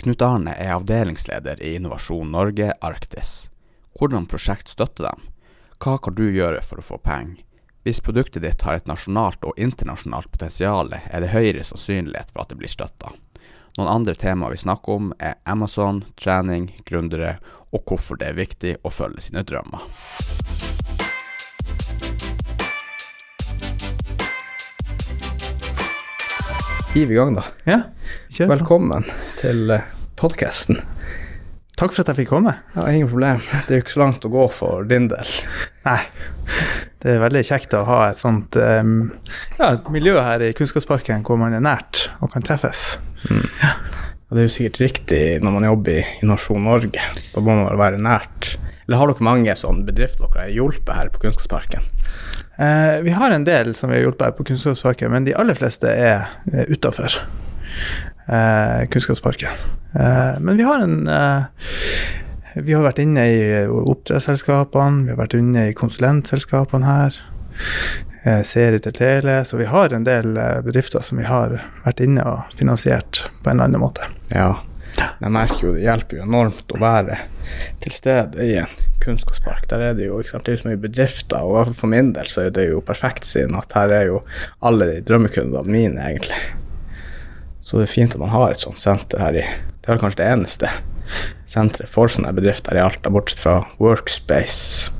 Knut Arne er avdelingsleder i Innovasjon Norge Arktis. Hvordan prosjekt støtter dem? Hva kan du gjøre for å få penger? Hvis produktet ditt har et nasjonalt og internasjonalt potensial, er det høyere sannsynlighet for at det blir støtta. Noen andre temaer vi snakker om, er Amazon, trening, gründere og hvorfor det er viktig å følge sine drømmer. Hiv i gang, da. Ja, kjør. Velkommen til podkasten. Takk for at jeg fikk komme. Ja, ingen problem. Det er jo ikke så langt å gå for din del. Nei, det er veldig kjekt å ha et sånt um, ja, et miljø her i Kunnskapsparken hvor man er nært og kan treffes. Mm. Ja. Og det er jo sikkert riktig når man jobber i Innovasjon Norge. Da må man være nært. Eller har dere mange sånne bedrifter dere har hjulpet her på Kunnskapsparken? Eh, vi har en del som vi har hjulpet her på Kunnskapsparken, men de aller fleste er uh, utafor eh, Kunnskapsparken. Eh, men vi har en eh, Vi har vært inne i oppdrettsselskapene, vi har vært inne i konsulentselskapene her. Eh, serie til tele, så vi har en del eh, bedrifter som vi har vært inne og finansiert på en eller annen måte. Ja, jeg merker jo det hjelper jo enormt å være til stede i en kunnskapspark. Der er det jo sant, det er så mye bedrifter, og for min del så er det jo perfekt siden at her er jo alle de drømmekundene mine, egentlig. Så det er fint at man har et sånt senter her i Det er kanskje det eneste senteret for sånne bedrifter i Alta, bortsett fra Workspace.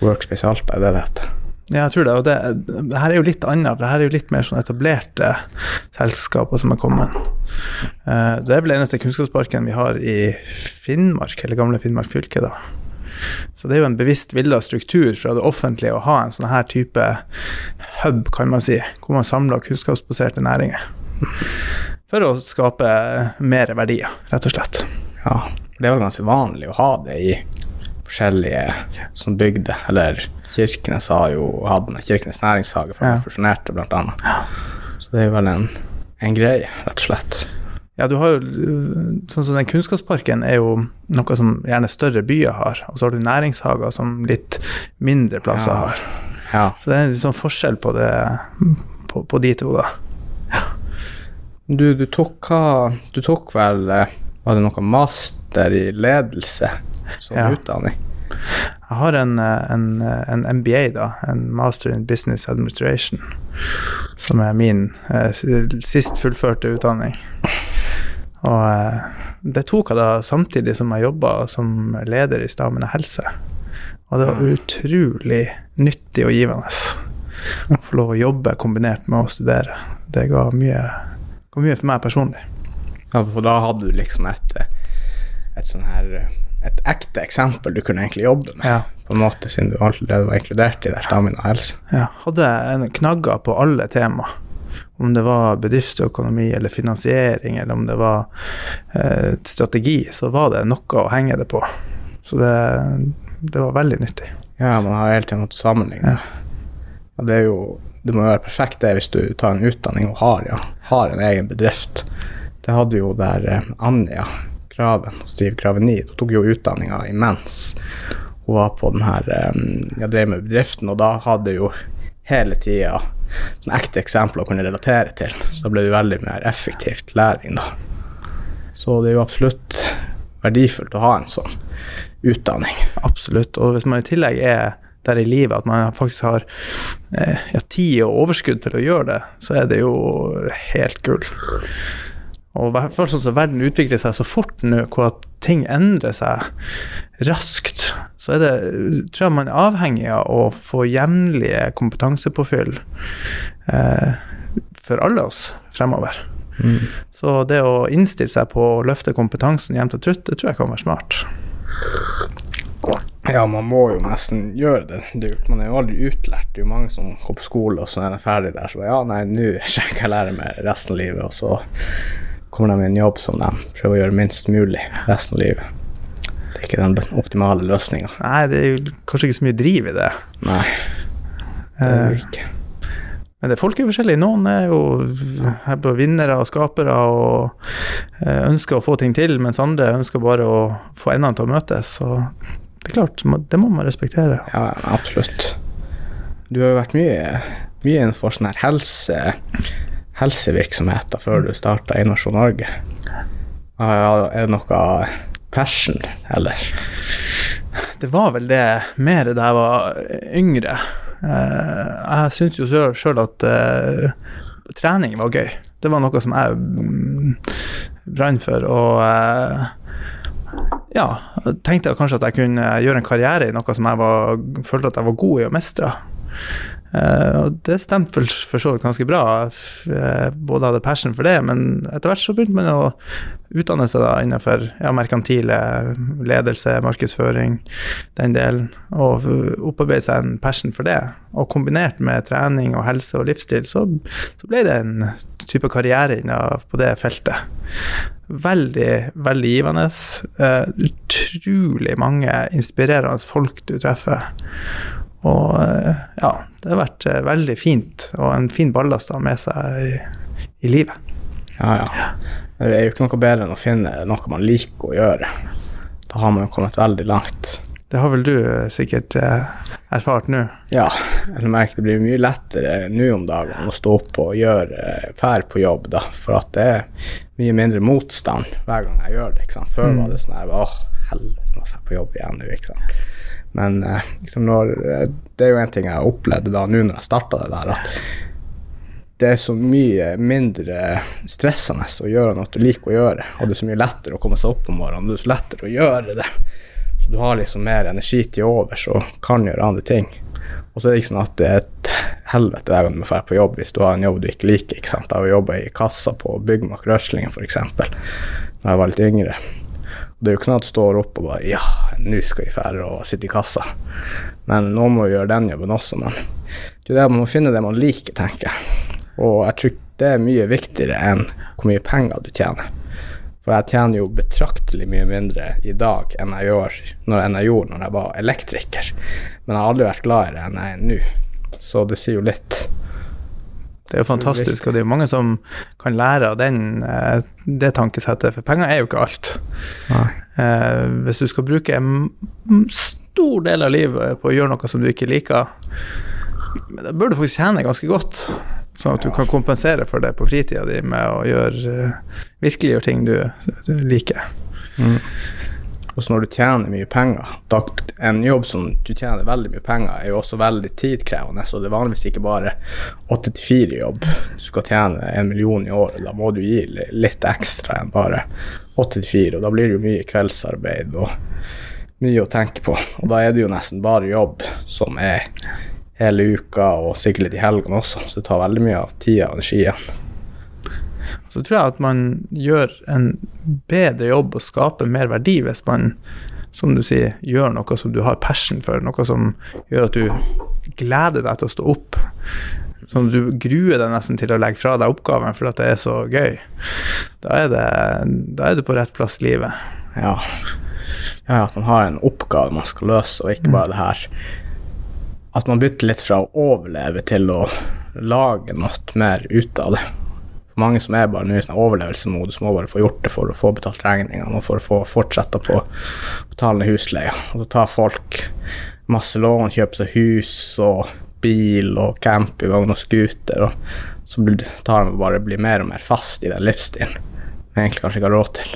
Workspace Alta er det det heter. Ja, jeg tror det. Og det, det, her er jo litt annet, for det her er jo litt mer sånn etablerte selskaper som er kommet. Uh, det er vel eneste kunnskapsparken vi har i Finnmark, eller gamle Finnmark fylke, da. Så det er jo en bevisst villa struktur fra det offentlige å ha en sånn her type hub, kan man si, hvor man samler kunnskapsbaserte næringer. For å skape mer verdier, rett og slett. Ja, det er vel ganske vanlig å ha det i forskjellige som bygde, eller Kirkenes har jo hatt Kirkenes næringshage For ja. fusjonerte, blant annet. Så det er jo vel en, en greie, rett og slett. Ja, du har jo Sånn som den kunnskapsparken er jo noe som gjerne større byer har. Og så har du næringshager som litt mindre plasser ja. har. Ja. Så det er en sånn forskjell på, det, på, på de to, da. Ja. Du, du, tok Du tok vel eh, Var det noe master i ledelse som ja. utdanning? Jeg har en, en, en, MBA, da, en Master in Business Administration, som er min eh, sist fullførte utdanning. Og eh, det tok jeg da samtidig som jeg jobba som leder i Stamene helse. Og det var utrolig nyttig og givende å få lov å jobbe kombinert med å studere. Det ga mye, ga mye for meg personlig. Ja, for da hadde du liksom et, et sånn her et ekte eksempel du kunne egentlig jobbe med, ja. på en måte, siden du allerede var inkludert i der stamina helse. Ja, hadde en knagger på alle tema. Om det var bedriftsøkonomi eller finansiering, eller om det var eh, strategi, så var det noe å henge det på. Så det, det var veldig nyttig. Ja, man har hele tiden noe å sammenligne. Ja. ja. det er jo Det må være perfekt det hvis du tar en utdanning og har, ja, har en egen bedrift. Det hadde jo der eh, Anja Graven, Stiv Graveni, hun tok jo utdanninga imens hun var på den her eh, Jeg drev med bedriften, og da hadde jo hele tida sånn ekte eksempler å kunne relatere til. Så da ble det veldig mer effektivt læring, da. Så det er jo absolutt verdifullt å ha en sånn utdanning. Absolutt. Og hvis man i tillegg er der i livet at man faktisk har eh, ja, tid og overskudd til å gjøre det, så er det jo helt gull. Og i hvert fall sånn som verden utvikler seg så fort nå, hvor at ting endrer seg raskt, så er det, tror jeg man er avhengig av å få jevnlige kompetansepåfyll eh, for alle oss fremover. Mm. Så det å innstille seg på å løfte kompetansen jevnt og trutt, det tror jeg kan være smart. Ja, man må jo nesten gjøre det. det man er jo aldri utlært. Det er jo mange som går på skole, og så er de ferdig der. Så ja, nei, nå skal jeg lære meg resten av livet, og så kommer de i en jobb som de prøver å gjøre minst mulig resten av livet. Er ikke den optimale løsninga. Nei, det er jo kanskje ikke så mye driv i det. Nei, det er det ikke. Men det, folk er forskjellige. Noen er jo på vinnere og skapere og eh, ønsker å få ting til, mens andre ønsker bare å få endene til å møtes. Så det er klart, det må man respektere. Ja, absolutt. Du har jo vært mye, mye innenfor sånn her helse helsevirksomheter før du starta Innovasjon Norge. Ja, Er det noe passion, eller? Det var vel det mer da jeg var yngre. Eh, jeg syns jo sjøl at eh, trening var gøy. Det var noe som jeg mm, brant for. Og eh, ja, tenkte kanskje at jeg kunne gjøre en karriere i noe som jeg var, følte at jeg var god i å mestre. Uh, og det stemte for, for så vidt ganske bra. Jeg både hadde passion for det, men etter hvert så begynte man å utdanne seg da innenfor ja, merkantile ledelse, markedsføring, den delen, og opparbeide seg en passion for det. Og kombinert med trening og helse og livsstil, så, så ble det en type karriere på det feltet. Veldig, veldig givende. Uh, utrolig mange inspirerende folk du treffer. Og eh, ja, det har vært eh, veldig fint, og en fin ballast å ha med seg i, i, livet. Ja, ja. Det er jo ikke noe bedre enn å finne noe man liker å gjøre. Da har man jo kommet veldig langt. Det har vel du eh, sikkert erfart nå? Ja, jeg merker det blir mye lettere nå om dagen å stå opp og gjøre fær på jobb, da. For at det er mye mindre motstand hver gang jeg gjør det. ikke sant? Før mm. var det sånn her åh, helvete, må jeg på jobb igjen nå, ikke sant. Men eh, liksom når, eh, det er jo en ting jeg opplevde da nå når jeg starta det der, at det er så mye mindre stressende å gjøre noe du liker å gjøre, og det er så mye lettere å komme seg opp om morgenen, det er så lettere å gjøre det. Så du har liksom mer energi til overs og kan gjøre andre ting. Og så er det ikke sånn at det er et helvete hver gang du må dra på jobb hvis du har en jobb du ikke liker. ikke sant? Jeg har jobba i kassa på Byggmark Røslingen f.eks. da jeg var litt yngre. Det er jo ikke sånn at du står opp og bare Ja, nå skal vi fære og sitte i kassa. Men noen må jo gjøre den jobben også. Men det er det man må finne det man liker, tenker jeg. Og jeg tror det er mye viktigere enn hvor mye penger du tjener. For jeg tjener jo betraktelig mye mindre i dag enn jeg, gjør, enn jeg gjorde når jeg var elektriker. Men jeg har aldri vært gladere enn jeg er nå. Så det sier jo litt. Det er jo fantastisk, og det er jo mange som kan lære av den, eh, det tankesettet, for penger er jo ikke alt. Nei. hvis du skal bruke en stor del av livet på å gjøre noe som du ikke liker, da bør du faktisk tjene ganske godt, sånn at du kan kompensere for det på fritida di med å gjøre, eh, virkelig gjøre ting du, du liker. Mm. Og så når du tjener mye penger da, En jobb som du tjener veldig mye penger, er jo også veldig tidkrevende, så det er vanligvis ikke bare 8-4-jobb. Hvis du skal tjene en million i året, da må du gi litt ekstra enn bare 8-4, og da blir det jo mye kveldsarbeid og mye å tenke på. Og da er det jo nesten bare jobb som er hele uka, og sikkert litt i helgene også, så det tar veldig mye av tida og energien. Så tror jeg at man gjør en bedre jobb og skaper mer verdi hvis man, som du sier, gjør noe som du har passion for, noe som gjør at du gleder deg til å stå opp. Sånn at du gruer deg nesten til å legge fra deg oppgaven fordi det er så gøy. Da er, det, da er du på rett plass i livet. Ja. ja. At man har en oppgave man skal løse, og ikke bare det her At man bytter litt fra å overleve til å lage noe mer ut av det mange som er bare nå i sånn overlevelsesmodus, må bare få gjort det for å få betalt regningene og for å få fortsette på betalende husleie. Og så tar folk masse lån, kjøper seg hus og bil og campingvogn og scooter, og så tar de bare blir mer og mer fast i den livsstilen vi egentlig kanskje ikke har råd til.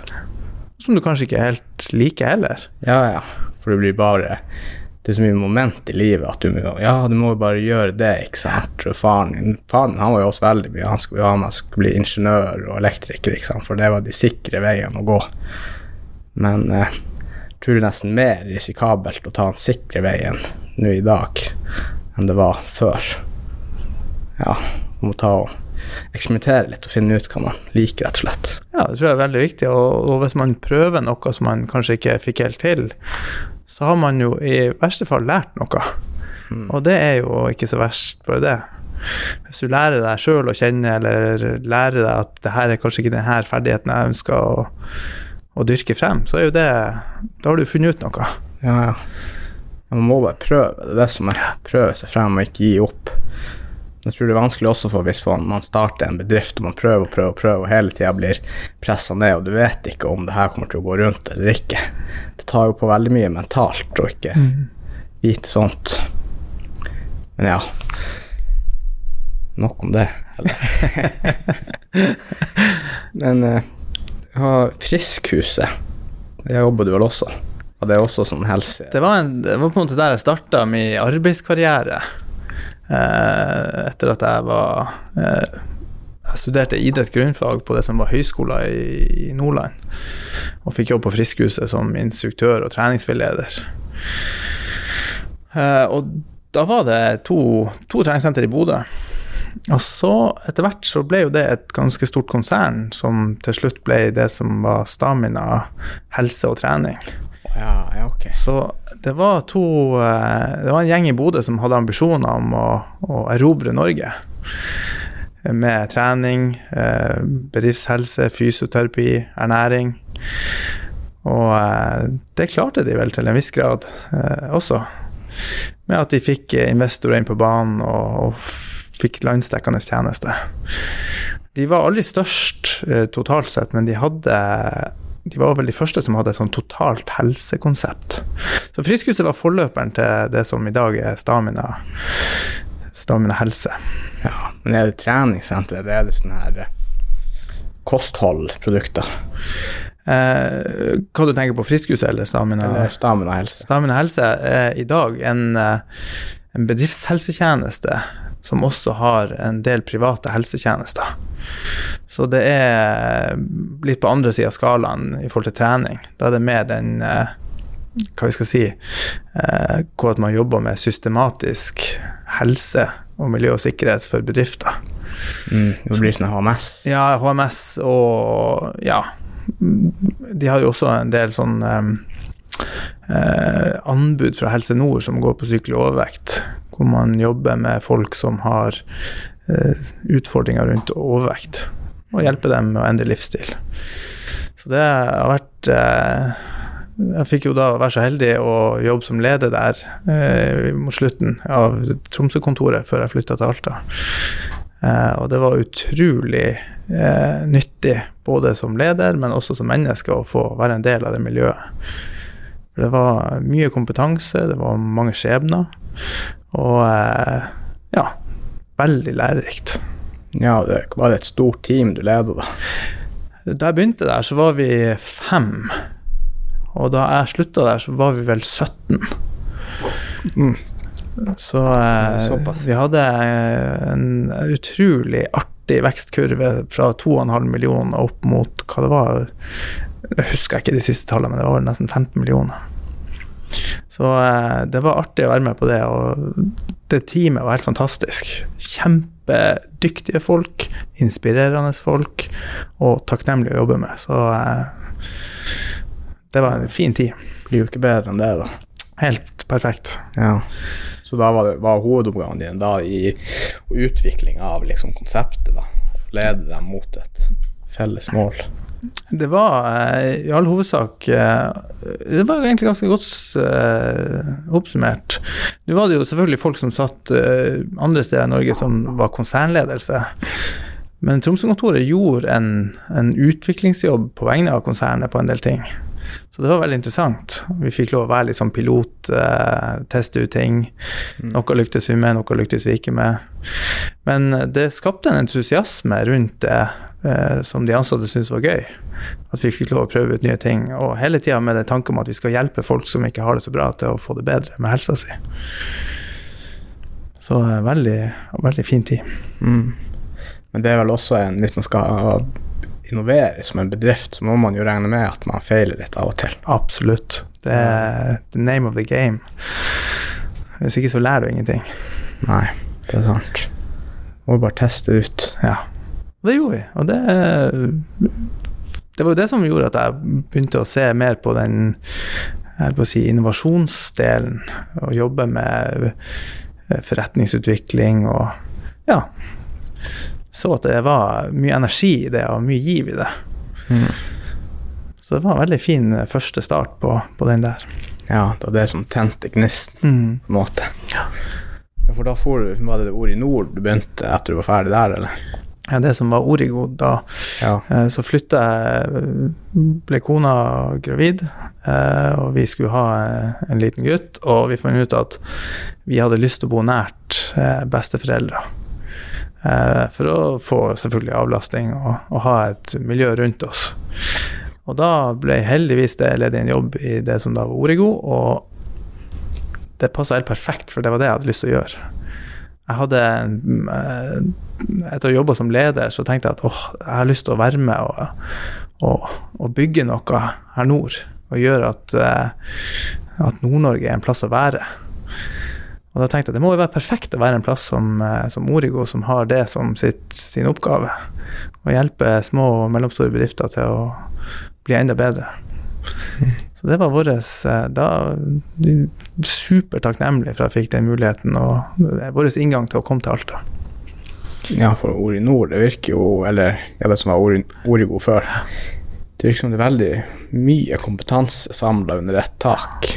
Som du kanskje ikke helt liker heller? Ja, ja. For du blir bare det er så mye moment i livet at du må Ja, du må bare gjøre det, ikke sant. Faren faren han var jo også veldig mye Han skulle jo ha meg skulle bli ingeniør og elektriker, ikke sant, for det var de sikre veiene å gå. Men eh, jeg tror det er nesten mer risikabelt å ta den sikre veien nå i dag enn det var før. Ja, du må ta og eksperimentere litt og finne ut hva man liker, rett og slett. Ja, det tror jeg er veldig viktig. Og, og hvis man prøver noe som man kanskje ikke fikk helt til, så har man jo i verste fall lært noe. Mm. Og det er jo ikke så verst, bare det. Hvis du lærer deg sjøl å kjenne, eller lærer deg at det her er kanskje ikke denne ferdigheten jeg ønsker å, å, dyrke frem, så er jo det Da har du funnet ut noe. Ja, ja. Man må bare prøve. Det er det som er prøve seg frem og ikke gi opp. Jeg tror det er vanskelig også for hvis man starter en bedrift og man prøver og prøver og prøver og hele tida blir pressa ned, og du vet ikke om det her kommer til å gå rundt eller ikke. Det tar jo på veldig mye mentalt å ikke mm. vite sånt. Men ja Nok om det, eller? Men uh, Ja, Friskhuset. Det jobber du vel også? Og det er også sånn helse... Det var, en, det var på en måte der jeg starta min arbeidskarriere. Eh, etter at jeg var eh, Jeg studerte idrett grunnfag på det som var høyskolen i, Nordland. Og fikk jobb på Friskhuset som instruktør og treningsveileder. Eh, og da var det to, to treningssenter i Bodø. Og så, etter hvert, så ble jo det et ganske stort konsern, som til slutt ble det som var Stamina helse og trening. Ja, ja, ok. Så det var to eh, Det var en gjeng i Bodø som hadde ambisjoner om å, å erobre Norge. Med trening, eh, bedriftshelse, fysioterapi, ernæring. Og eh, det klarte de vel til en viss grad også. Med at de fikk investorer inn på banen og, og fikk landsdekkende tjeneste. De var aldri størst totalt sett, men de hadde de var vel de første som hadde et sånn totalt helsekonsept. Så Friskhuset var forløperen til det som i dag er Stamina, Stamina helse. Ja, men er det treningssenter, eller er det sånne her eh, kostholdprodukter? Eh, hva du tenker på, Friskhuset eller Stamina? Eller Stamina helse. Stamina helse er i dag en, eh, en bedriftshelsetjeneste som også har en del private helsetjenester. Så det er litt på andre sida av skalaen i forhold til trening. Da er det mer den eh, hva vi skal si eh, hvor at man jobber med systematisk helse og miljø og sikkerhet for bedrifter. Mm, det blir sånn HMS? Ja, HMS og ja. De har jo også en del sånn eh, eh, anbud fra Helse Nord som går på sykelig overvekt hvor man jobber med folk som har eh, utfordringer rundt overvekt, og hjelpe dem med å endre livsstil. Så det har vært uh, Jeg fikk jo da være så heldig å jobbe som leder der uh, mot slutten av Tromsø-kontoret før jeg flytta til Alta. og det var utrolig nyttig, både som leder, men også som menneske, å få være en del av det miljøet. For det var mye kompetanse, det var mange skjebner. Og eh, ja, veldig lærerikt. Ja, det var det et stort team du leda, da? Da jeg begynte der, så var vi fem. Og da jeg slutta der, så var vi vel 17. Mm. Så eh, vi hadde en utrolig artig vekstkurve fra 2,5 millioner opp mot hva det var Jeg husker ikke de siste tallene, men det var nesten 15 millioner. Så eh, det var artig å være med på det, og det teamet var helt fantastisk. Kjempedyktige folk, inspirerende folk, og takknemlig å jobbe med. Så eh, det var en fin tid. Blir jo ikke bedre enn det, da. Helt perfekt. Ja. Så da var, det, var hovedoppgaven din da i utvikling av liksom konseptet, da? Lede dem mot et felles mål? Det var eh, i all hovedsak eh, Det var egentlig ganske godt uh, oppsummert. Nå var det jo selvfølgelig folk som satt andre steder i Norge som var konsernledelse. Men Tromsø-kontoret gjorde en, en, utviklingsjobb på vegne av konsernet på en del ting. Så det var veldig interessant. Vi fikk lov å være litt sånn pilot, eh, teste ut ting. Mm. Noe lyktes vi med, noe lyktes vi ikke med. Men det skapte en entusiasme rundt det eh, som de ansatte syntes var gøy. At vi fikk lov å prøve ut nye ting. Og hele tida med den tanken om at vi skal hjelpe folk som ikke har det så bra, til å få det bedre med helsa si. Så eh, veldig, veldig fin tid. Mm. Men det er vel også en Hvis man skal innovere som en bedrift, så må man jo regne med at man feiler litt av og til. Absolutt. Det er the name of the game. Hvis ikke så lærer du ingenting. Nei, det er sant. Må bare teste ut. Ja. Og det gjorde vi. Og det Det var jo det som gjorde at jeg begynte å se mer på den jeg på å si, innovasjonsdelen, og jobbe med forretningsutvikling og ja. Så at det var mye energi i det, og mye giv i det. Mm. Så det var en veldig fin første start på, på den der. Ja, det var det som tente gnisten, mm. på en måte. Ja. For da for, var det Ord i nord du begynte etter du var ferdig der, eller? ja, det som var Origo da. Ja. Eh, så flytta jeg, ble kona gravid, eh, og vi skulle ha eh, en liten gutt. Og vi fant ut at vi hadde lyst til å bo nært besteforeldre. Eh, for å få selvfølgelig avlastning og, og, ha et miljø rundt oss. Og da ble heldigvis det ledig en jobb i det som da var Origo, og det passa helt perfekt, for det var det jeg hadde lyst til å gjøre. Jeg hadde eh, Etter å ha jobba som leder, så tenkte jeg at åh, jeg har lyst til å være med og, og, og bygge noe her nord. Og gjøre at, eh, at Nord-Norge er en plass å være. Og da tenkte jeg det må jo være perfekt å være en plass som, eh, som Origo, som har det som sitt, sin oppgave. Å hjelpe små og mellomstore bedrifter til å bli enda bedre. Så det var vår eh, da supertakknemlig for at jeg fikk den muligheten, og vår inngang til å komme til Alta. Ja, for Orinor, det virker jo Eller ja, det som var Origo før. Det virker som det er veldig mye kompetanse samla under ett tak.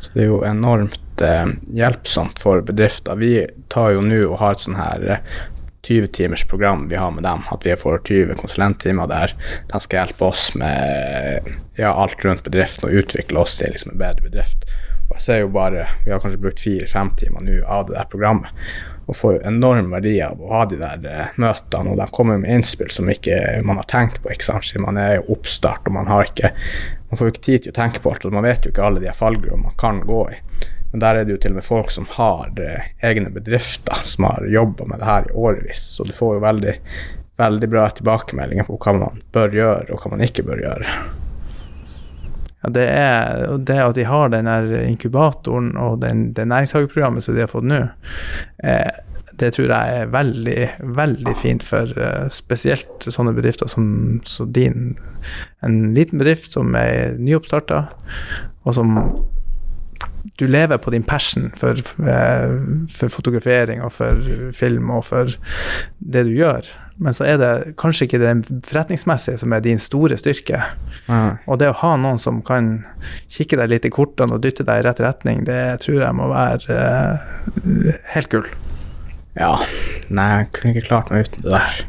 Så det er jo enormt hjelpsomt for bedrifter. Vi tar jo nå og har et sånn her 20 timers program vi har med dem. At vi får 20 konsulenttimer der de skal hjelpe oss med ja, alt rundt bedriften og utvikle oss til liksom en bedre bedrift. Og jeg ser jo bare, Vi har kanskje brukt fire-fem timer nå av det der programmet. Og får enorm verdi av å ha de der eh, møtene, og de kommer med innspill som ikke man har tenkt på. ikke sant? Siden man er jo oppstart, og man har ikke man får jo ikke tid til å tenke på alt, og man vet jo ikke alle de fallgruvene man kan gå i. Men der er det jo til og med folk som har eh, egne bedrifter, som har jobba med det her i årevis. Så du får jo veldig, veldig bra tilbakemeldinger på hva man bør gjøre, og hva man ikke bør gjøre. Ja, det er det at de har den inkubatoren og den, det næringshageprogrammet som de har fått nå, eh, det tror jeg er veldig, veldig fint for uh, spesielt sånne bedrifter som, som, din. En liten bedrift som er nyoppstarta, og som du lever på din passion for, eh, for, fotografering og for film og for det du gjør. Men så er det kanskje ikke det forretningsmessige som er din store styrke. Mm. Og det å ha noen som kan kikke deg litt i kortene og dytte deg i rett retning, det tror jeg må være uh, helt gull. Ja. Nei, jeg kunne ikke klart meg uten det der.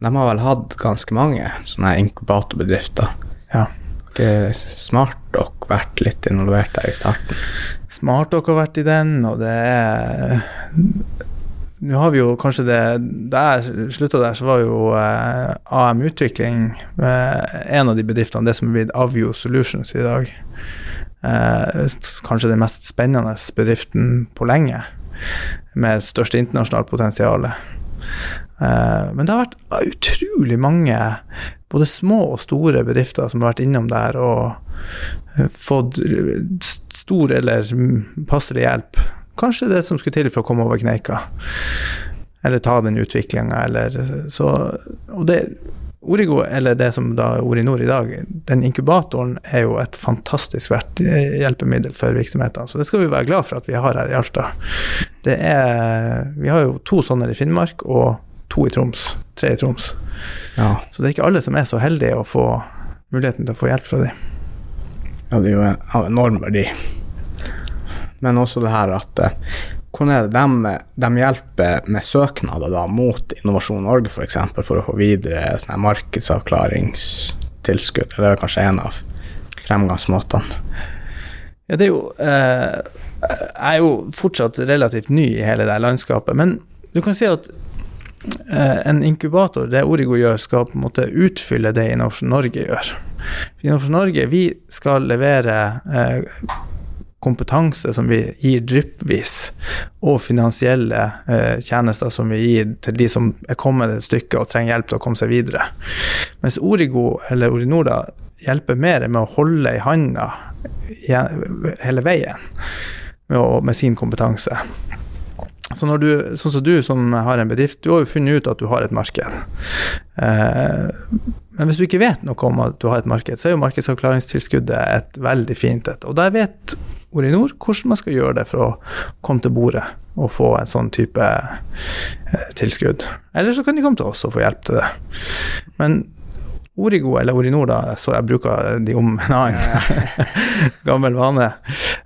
De har vel hatt ganske mange sånne inkubatorbedrifter. Ja ikke Smartdock vært litt involvert der i starten? Smartdock har vært i den, og det er Nå har vi jo kanskje det Da jeg slutta der, så var jo eh, AM Utvikling eh, en av de bedriftene, det som er blitt Avio Solutions i dag. Eh, kanskje den mest spennende bedriften på lenge, med størst internasjonalt potensial. Eh, men det har vært utrolig mange både små og store bedrifter som har vært innom der og eh, fått stor eller passelig hjelp. Kanskje det som skulle til for å komme over kneika. Eller ta den utviklinga, eller så Og det Origo, eller det som da er Orinor i dag, den inkubatoren er jo et fantastisk verdt hjelpemiddel for virksomhetene. Så det skal vi være glad for at vi har her i Alta. Det er, vi har jo to sånne i Finnmark, og to i Troms, tre i Troms. Ja. Så det er ikke alle som er så heldige å få muligheten til å få hjelp fra dem. Ja, det er jo av enorm verdi. Men også det her at eh, hvordan er det de, de, hjelper med søknader da mot Innovasjon Norge f.eks. For, eksempel, for å få videre sånne markedsavklaringstilskudd? Eller det er kanskje en av fremgangsmåtene? Ja, det er jo eh, Jeg er jo fortsatt relativt ny i hele det landskapet, men du kan si at en inkubator, det Origo gjør, skal på en måte utfylle det Innovasjon Norge gjør. Innovasjon Norge, vi skal levere eh, kompetanse som vi gir dryppvis, og finansielle eh, tjenester som vi gir til de som er kommet et stykke og trenger hjelp til å komme seg videre. Mens Origo, eller Orinorda, hjelper mer med å holde i handa hele veien med, å, med sin kompetanse. Så når du, sånn som du som har en bedrift, du har jo funnet ut at du har et marked. Eh, men hvis du ikke vet noe om at du har et marked, så er jo markedsavklaringstilskuddet et veldig fint et. Og der vet Orinor hvordan man skal gjøre det for å komme til bordet og få en sånn type eh, tilskudd. Eller så kan de komme til oss og få hjelp til det. Men Origo, eller Orinor, da, så jeg bruker de om en annen gammel vane,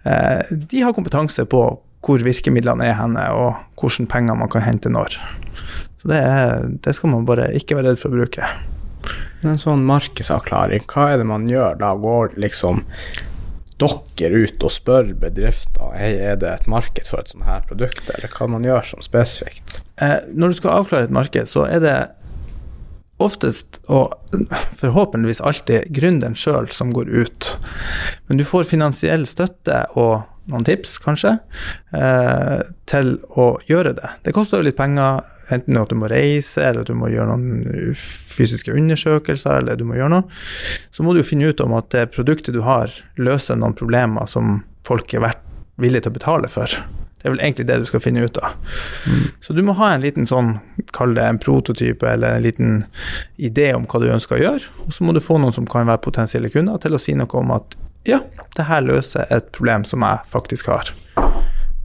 eh, de har kompetanse på hvor virkemidlene er henne, og hvilke penger man kan hente når. Så det, er, det, skal man bare ikke være redd for å bruke. En sånn markedsavklaring, hva er det man gjør da? Går liksom dere ut og spør bedrifter hey, er det et marked for et sånt her produkt, eller hva man gjør som spesifikt? Eh, når du skal avklare et marked, så er det oftest, og forhåpentligvis alltid, gründeren sjøl som går ut. Men du får finansiell støtte og noen tips, kanskje, eh, til å gjøre det. Det koster jo litt penger, enten at du må reise, eller at du må gjøre noen fysiske undersøkelser, eller du må gjøre noe. Så må du jo finne ut om at det produktet du har, løser noen problemer som folk er vært villige til å betale for. Det er vel egentlig det du skal finne ut av. Mm. Så du må ha en liten sånn, kall det en prototype eller en liten idé om hva du ønsker å gjøre. Og så må du få noen som kan være potensielle kunder, til å si noe om at ja, det her løser et problem som jeg faktisk har.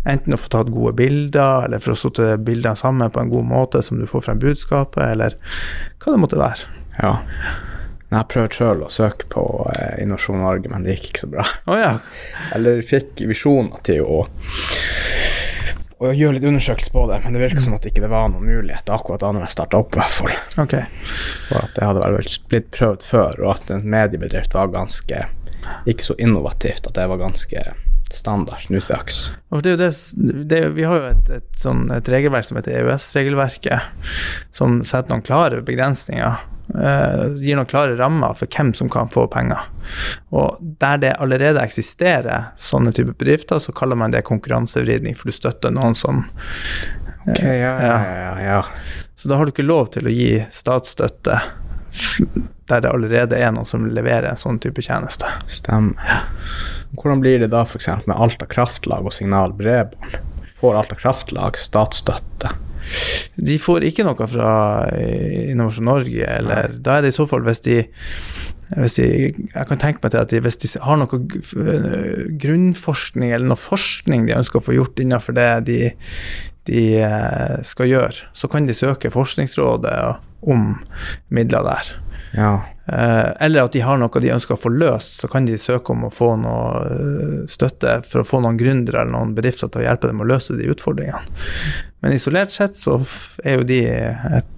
Enten å få tatt gode bilder, eller for å sette bildene sammen på en god måte som du får frem budskapet, eller hva det måtte være. Ja. Jeg prøvde sjøl å søke på eh, Innovasjon Norge, men det gikk ikke så bra. Oh, ja. Eller fikk visjoner til å, å gjøre litt undersøkelse på det, men det virker som at det ikke var noen mulighet akkurat da når jeg starta opp, i hvert fall. Okay. For at det hadde vel blitt prøvd før, og at en mediebedrift var ganske ikke så innovativt, at det var ganske standard dags. Det det, det, vi har jo et, et, sånn, et regelverk som heter EØS-regelverket, som setter noen klare begrensninger. Uh, gir noen klare rammer for hvem som kan få penger. Og der det allerede eksisterer sånne typer bedrifter, så kaller man det konkurransevridning, for du støtter noen som Ok, ja, ja, ja, ja. Så da har du ikke lov til å gi statsstøtte der det allerede er noen som leverer en sånn type tjeneste. Stemmer. Hvordan blir det da f.eks. med Alta kraftlag og Signal bredbånd? Får Alta kraftlag statsstøtte? De får ikke noe fra Innovasjon Norge, eller Nei. da er det i så fall hvis de, hvis de Jeg kan tenke meg til at de, hvis de har noe grunnforskning eller noe forskning de ønsker å få gjort innenfor det de, de eh, skal gjøre, så kan de søke Forskningsrådet om midler der. Ja. Eh, eller at de har noe de ønsker å få løst, så kan de søke om å få noe eh, støtte for å få noen gründere eller noen bedrifter til å hjelpe dem å løse de utfordringene. Men isolert sett så er jo de et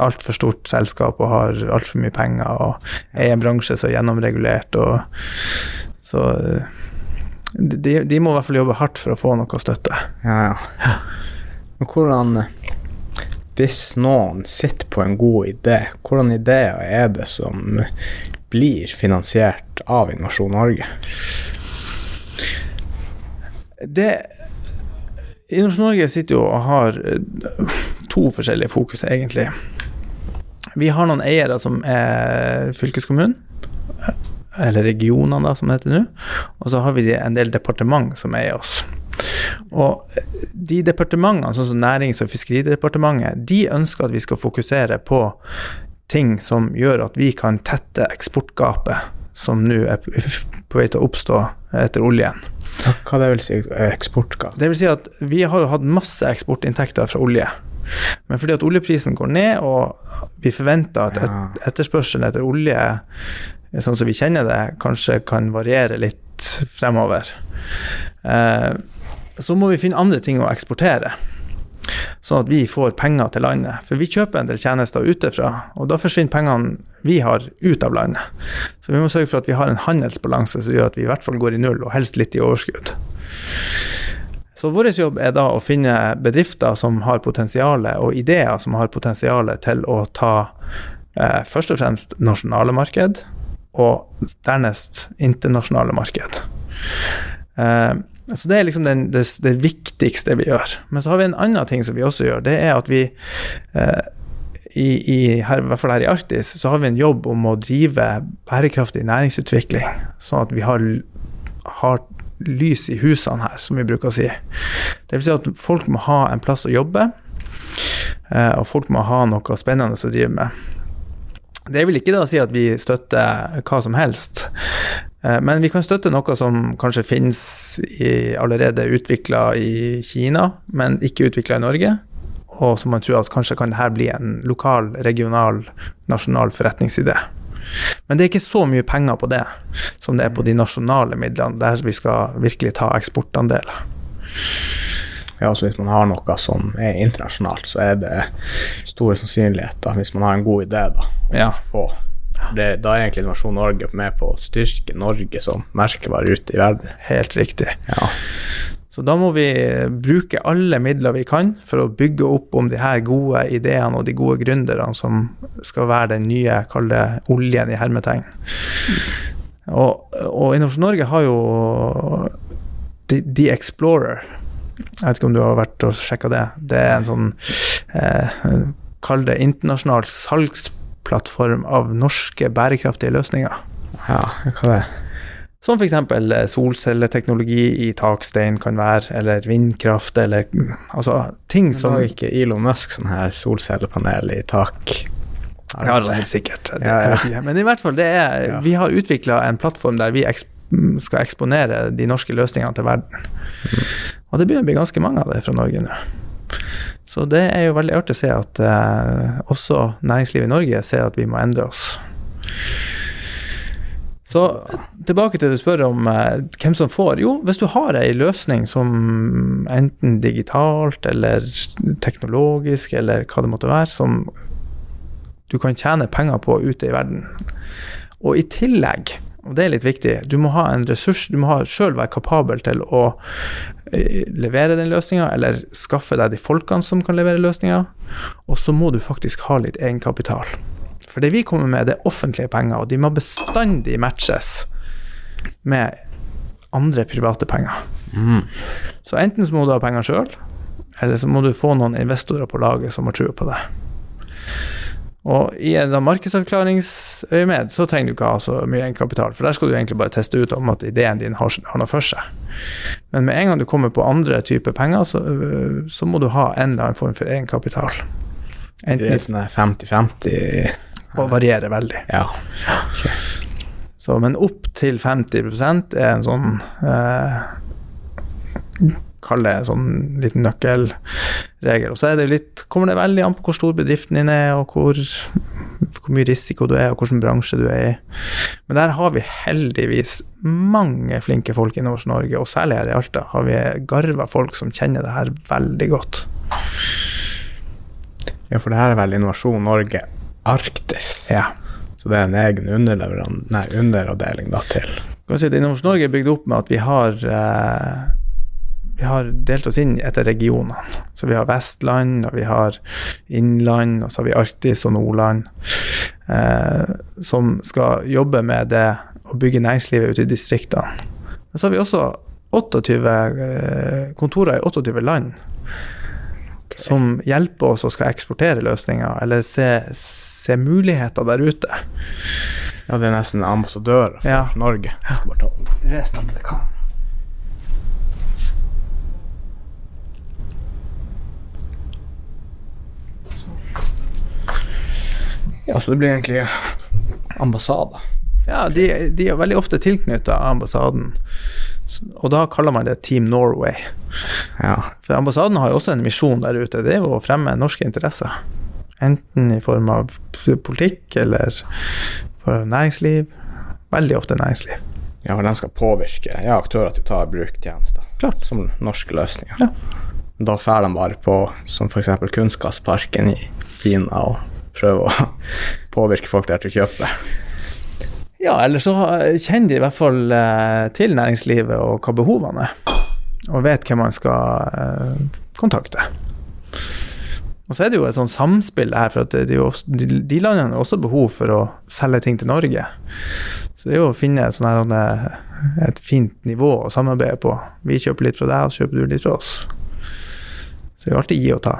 altfor stort selskap og har altfor mye penger og er i en bransje som er gjennomregulert og Så eh, de, de, må i hvert fall jobbe hardt for å få noe støtte. Ja, ja. Men hvordan hvis noen sitter på en god idé, hvordan ideer er det som blir finansiert av Innovasjon Norge? Det Innovasjon Norge sitter jo og har eh, to forskjellige fokus, egentlig. Vi har noen eiere som er fylkeskommunen, eller regionene, da, som det heter nå. Og så har vi en del departement som eier oss. Og de departementene, sånn som Nærings- og fiskeridepartementet, de ønsker at vi skal fokusere på ting som gjør at vi kan tette eksportgapet som nå er på vei til å oppstå etter oljen. Hva det vil si eksportgap? Det vil si at vi har jo hatt masse eksportinntekter fra olje. Men fordi at oljeprisen går ned, og vi forventer at et, etterspørselen etter olje, sånn som vi kjenner det, kanskje kan variere litt fremover. Eh, så må vi finne andre ting å eksportere. Sånn at vi får penger til landet. For vi kjøper en del tjenester utefra, og da forsvinner pengene vi har, ut av landet. Så vi må sørge for at vi har en handelsbalanse som gjør at vi i hvert fall går i null, og helst litt i overskudd. Så vår jobb er da å finne bedrifter som har potensial, og ideer som har potensial til å ta eh, først og fremst nasjonale marked, og dernest internasjonale marked. Eh, så Det er liksom den, det, det, viktigste vi gjør. Men så har vi en annen ting som vi også gjør. Det er at vi eh, i, i, her, i hvert fall her i Arktis så har vi en jobb om å drive bærekraftig næringsutvikling. Sånn at vi har, har lys i husene her, som vi bruker å si. Det vil si at folk må ha en plass å jobbe, eh, og folk må ha noe spennende å drive med. Det vil ikke da si at vi støtter hva som helst, men vi kan støtte noe som kanskje finnes i, allerede utvikla i Kina, men ikke utvikla i Norge. Og som man tror at kanskje kan dette bli en lokal, regional, nasjonal forretningsidé. Men det er ikke så mye penger på det som det er på de nasjonale midlene, der vi skal virkelig ta eksportandeler. Ja, altså Hvis man har noe som er internasjonalt, så er det store sannsynligheter, hvis man har en god idé, da, å ja. få Det, da er egentlig Innovasjon Norge med på å styrke Norge som merkevare ute i verden. Helt riktig. Ja. Så da må vi bruke alle midler vi kan for å bygge opp om de her gode ideene og de gode gründerne som skal være den nye, kall det oljen i hermetegn. Og, og Innovasjon Norge har jo The, Explorer. Jeg vet ikke om du har vært og sjekka det. Det er en sånn eh, Kall det internasjonal salgsplattform av norske bærekraftige løsninger. ja, hva det? Som f.eks. solcelleteknologi i takstein kan være, eller vindkraft, eller mm, altså ting Som Har ikke Elon Musk sånn her solcellepanel i tak? Ja, det er helt sikkert. Det, Ja, ja. Men i hvert fall, det er, Ja. vi har utvikla en plattform der vi eksp skal eksponere de norske løsningene til verden. Og det begynner å bli ganske mange av det fra Norge nå. Så det er jo veldig artig å se at eh, også næringslivet i Norge ser at vi må endre oss. Så tilbake til det du spør om eh, hvem som får. Jo, hvis du har ei løsning som enten digitalt eller teknologisk eller hva det måtte være, som du kan tjene penger på ute i verden. Og i tillegg, og det er litt viktig, du må ha en ressurs, du må sjøl være kapabel til å levere den løsninga, eller skaffe deg de folkene som kan levere løsninga, og så må du faktisk ha litt egenkapital. For det vi kommer med, det er offentlige penger, og de må bestandig matches med andre private penger. Mm. Så enten så må du ha penger sjøl, eller så må du få noen investorer på laget som har trua på det. Og i en markedsavklaringsøyemed så trenger du ikke ha så mye egenkapital, for der skal du egentlig bare teste ut om at ideen din har, har noe for seg. Men med en gang du kommer på andre typer penger, så, øh, så må du ha en eller annen form for egenkapital. Det Enten er sånn 50-50 og varierer veldig. Ja. Så, men opp til 50% er en sånn eh, Kall det en sånn liten nøkkelregel. Og så det litt, kommer det veldig an på hvor stor bedriften din er, og hvor, hvor mye risiko du er, og hvilken bransje du er i. Men der har vi heldigvis mange flinke folk i Innovasjon Norge, og særlig her i Alta har vi garva folk som kjenner det her veldig godt. ja, for det her er vel Innovasjon Norge Arktis. Ja. Så det er en egen underavdeling da til kan si at Innovasjon Norge er bygd opp med at vi har eh, vi har delt oss inn etter regionene. Så vi har Vestland, og vi har Innland, og så har vi Arktis og Nordland. Eh, som skal jobbe med det å bygge næringslivet ute i distriktene. Men så har vi også 28 eh, kontorer i 28 land. Som hjelper oss og skal eksportere løsninger, eller se, se muligheter der ute. Ja, det er nesten ambassadører for Ja. Norge. Jeg skal bare ta resten av det kan. Ja, så det blir egentlig ambassade. Ja, de, de er veldig ofte tilknytta ambassaden, og da kaller man det Team Norway. Ja. For ambassaden har jo også en misjon der ute, det er jo å fremme norske interesser. Enten i form av politikk eller for næringsliv. Veldig ofte næringsliv. ja, og den skal påvirke ja, aktører til å ta i bruk tjenester. Klart. Som norske løsninger. Ja. Da drar de bare på, som f.eks. Kunnskapsparken i Kina, og prøver å påvirke folk der til å kjøpe. Ja, eller så kjenner de i hvert fall eh, til næringslivet og hva behovene er, og vet hvem man skal eh, kontakte. Og så er det jo et sånn samspill her, for at de, de landene har også behov for å selge ting til Norge. Så det er jo å finne et, her, et fint nivå å samarbeide på. Vi kjøper litt fra deg, og så kjøper du litt fra oss. Så det er jo alltid gi og ta.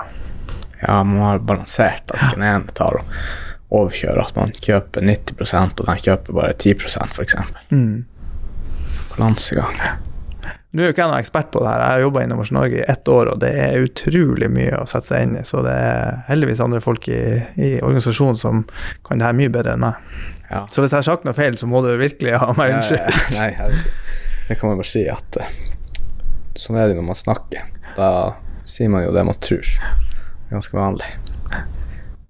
Ja, man har balansert at den ene tar og overkjører at man kjøper 90% og den kjøper bare 10 f.eks. Mm. Balansegang. Nå er jo ikke jeg noen ekspert på det her, jeg har jobba i Innovasjon Norge i ett år, og det er utrolig mye å sette seg inn i. Så det er heldigvis andre folk i, i organisasjonen som kan det her mye bedre enn meg. Ja. Så hvis jeg har sagt noe feil, så må du virkelig ha meg unnskyld. Nei. Det kan man bare si at eh, sånn er det når man snakker. Da sier man jo det man tror. Ganske vanlig.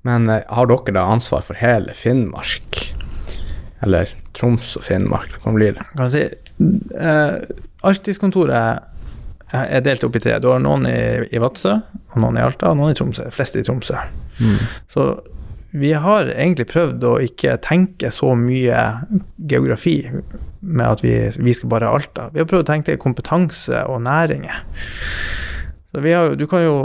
Men eh, har dere da ansvar for hele Finnmark? Eller Troms og Finnmark? hva blir det? Kan jeg si, eh, Arktiskontoret er delt opp i tre. Du har noen i, i Vadsø, og noen i Alta, og noen i Tromsø. Flest i Tromsø. Så vi har egentlig prøvd å ikke tenke så mye geografi med at vi, vi skal bare Alta. Vi har prøvd å tenke kompetanse og næringer. Så vi har, du kan jo,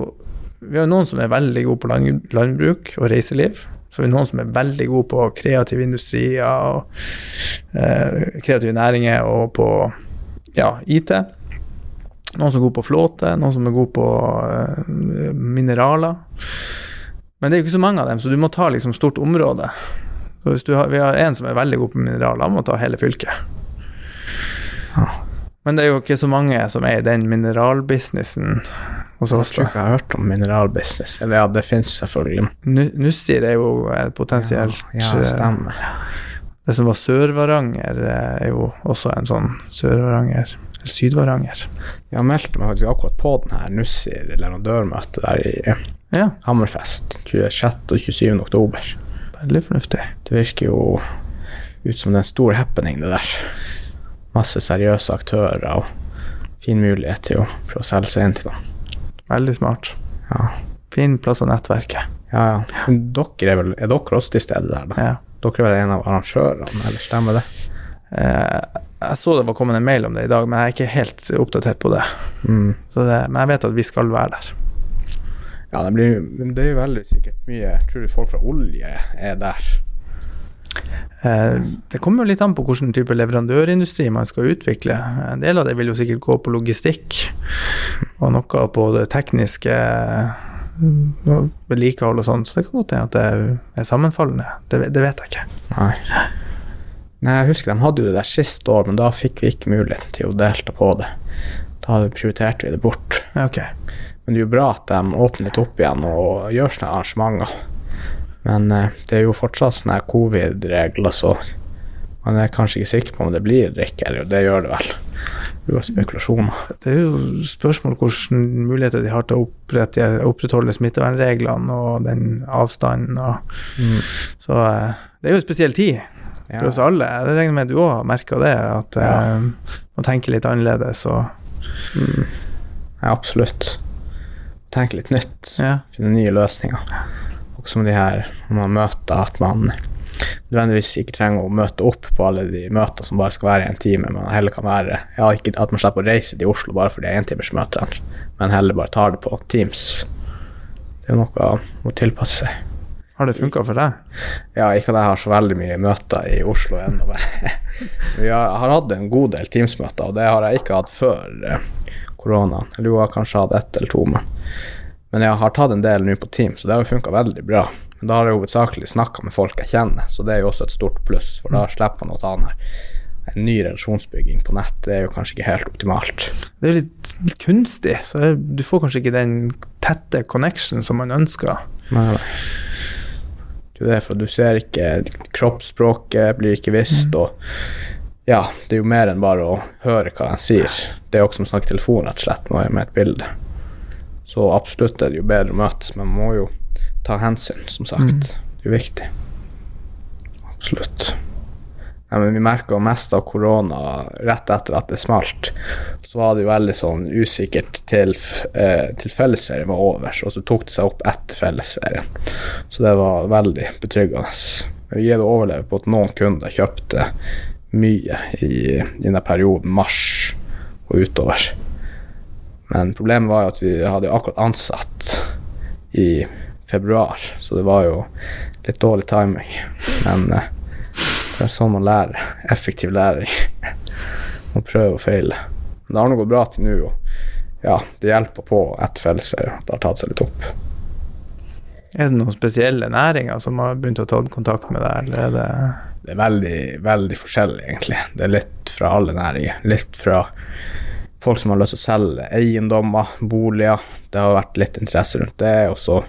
vi har noen som er veldig gode på land, landbruk og reiseliv. Så har vi noen som er veldig gode på kreative industrier og eh, kreative næringer og på ja, IT. Noen som er gode på flåte, noen som er gode på eh, mineraler. Men det er jo ikke så mange av dem, så du må ta liksom stort område. Så har, vi har en som er veldig god på mineraler, han må ta hele fylket. Men det er jo ikke så mange som er i den mineralbusinessen hos Jeg tror ikke jeg har hørt om mineralbusiness. Eller ja, det finnes selvfølgelig. Nussir er jo et potensielt Ja, ja stemmer. Det som var Sør-Varanger, eh, er jo også en sånn Sør-Varanger Eller Syd-Varanger. Jeg meldte meg faktisk akkurat på den her Nussir leverandørmøtet der i Ja, Hammerfest 26. og 27. oktober. veldig fornuftig. Det virker jo ut som det er en stor happening, det der. Masse seriøse aktører og fin mulighet til å prøve å selge seg inn til noen. Veldig smart. Ja, Fin plass å nettverke. ja. ja. Dere er vel Er dere også til stede der, da? Ja. Dere er vel en av arrangørene, eller stemmer det? Eh, jeg så det var kommet en mail om det i dag, men jeg er ikke helt oppdatert på det. Mm. Så det men jeg vet at vi skal være der. Ja, det, blir, det er jo veldig sikkert mye Jeg tror folk fra olje er der. Eh, det kommer jo litt an på hvilken type leverandørindustri man skal utvikle. En del av det vil jo sikkert gå på logistikk, og noe på det tekniske vedlikehold og sånn, så det kan godt hende at det er sammenfallende. Det, det vet jeg ikke. Nei. Nei, jeg husker de hadde jo det der sist år, men da fikk vi ikke muligheten til å delta på det. Da prioriterte vi det bort. Okay. Men det er jo bra at de åpner litt opp igjen og gjør sånne arrangementer. Men eh, det er jo fortsatt sånne covid-regler, så man er kanskje ikke sikker på om det blir eller ikke. Eller det gjør det vel. Det er jo spekulasjoner. Det er jo spørsmål hvilke muligheter de har til å opprette, opprettholde smittevernreglene og den avstanden. Og, så eh, det er jo en spesiell tid Ja. for oss alle. Jeg regner med du òg har merka det, at Ja. eh, man tenker litt annerledes og Mm. ja, absolutt. Tenke litt nytt. ja. finne nye løsninger. Som de her man møter, at man nødvendigvis ikke trenger å møte opp på alle de møtene som bare skal være i en time, men heller kan være ja, ikke at man slipper å reise til Oslo bare fordi det er entimersmøter, men heller bare tar det på Teams. Det er noe å tilpasse seg. Har det funka for deg? Ja, ikke at jeg har så veldig mye møter i Oslo ennå, vi har, har hatt en god del Teams-møter, og det har jeg ikke hatt før eh, koronaen. Eller jo, jeg har kanskje hatt ett eller to, men, men jeg har tatt en del nå på Teams, og det har jo funka veldig bra. Men da har jeg hovedsakelig snakka med folk jeg kjenner, så det er jo også et stort pluss, for da slipper man å ta den her. En ny relasjonsbygging på nett det er jo kanskje ikke helt optimalt. Det er litt, kunstig, så du får kanskje ikke den tette connection som man ønsker. Nei, nei. Det er jo det, for du ser ikke Kroppsspråket blir ikke visst, og ja, det er jo mer enn bare å høre hva de sier. Det er jo også som å snakke i telefon, rett og slett, med, med et bilde. Så absolutt er det jo bedre å møtes, men man må jo ta hensyn, som sagt. Det er jo viktig. Absolutt. Ja, men vi merka mest av korona rett etter at det smalt. Så var det jo veldig sånn usikkert til, eh, til fellesferien var over, og så tok det seg opp etter fellesferien. Så det var veldig betryggende. Men vi greide å overleve på at noen kunder kjøpte mye i, i denne perioden, mars og utover. Men problemet var jo at vi hadde akkurat ansatt i februar, så det var jo litt dårlig timing. Men eh, det er sånn man lærer. Effektiv læring. Må prøve og feile. Men det har nå gått bra til nå, og ja, det hjelper på etter fellesferie. at Det har tatt seg litt opp. Er det noen spesielle næringer som har begynt å ta kontakt med deg, eller er det Det er veldig, veldig forskjellig, egentlig. Det er litt fra alle næringer. Litt fra folk som har lyst til å selge eiendommer, boliger. Det har vært litt interesse rundt det. Og så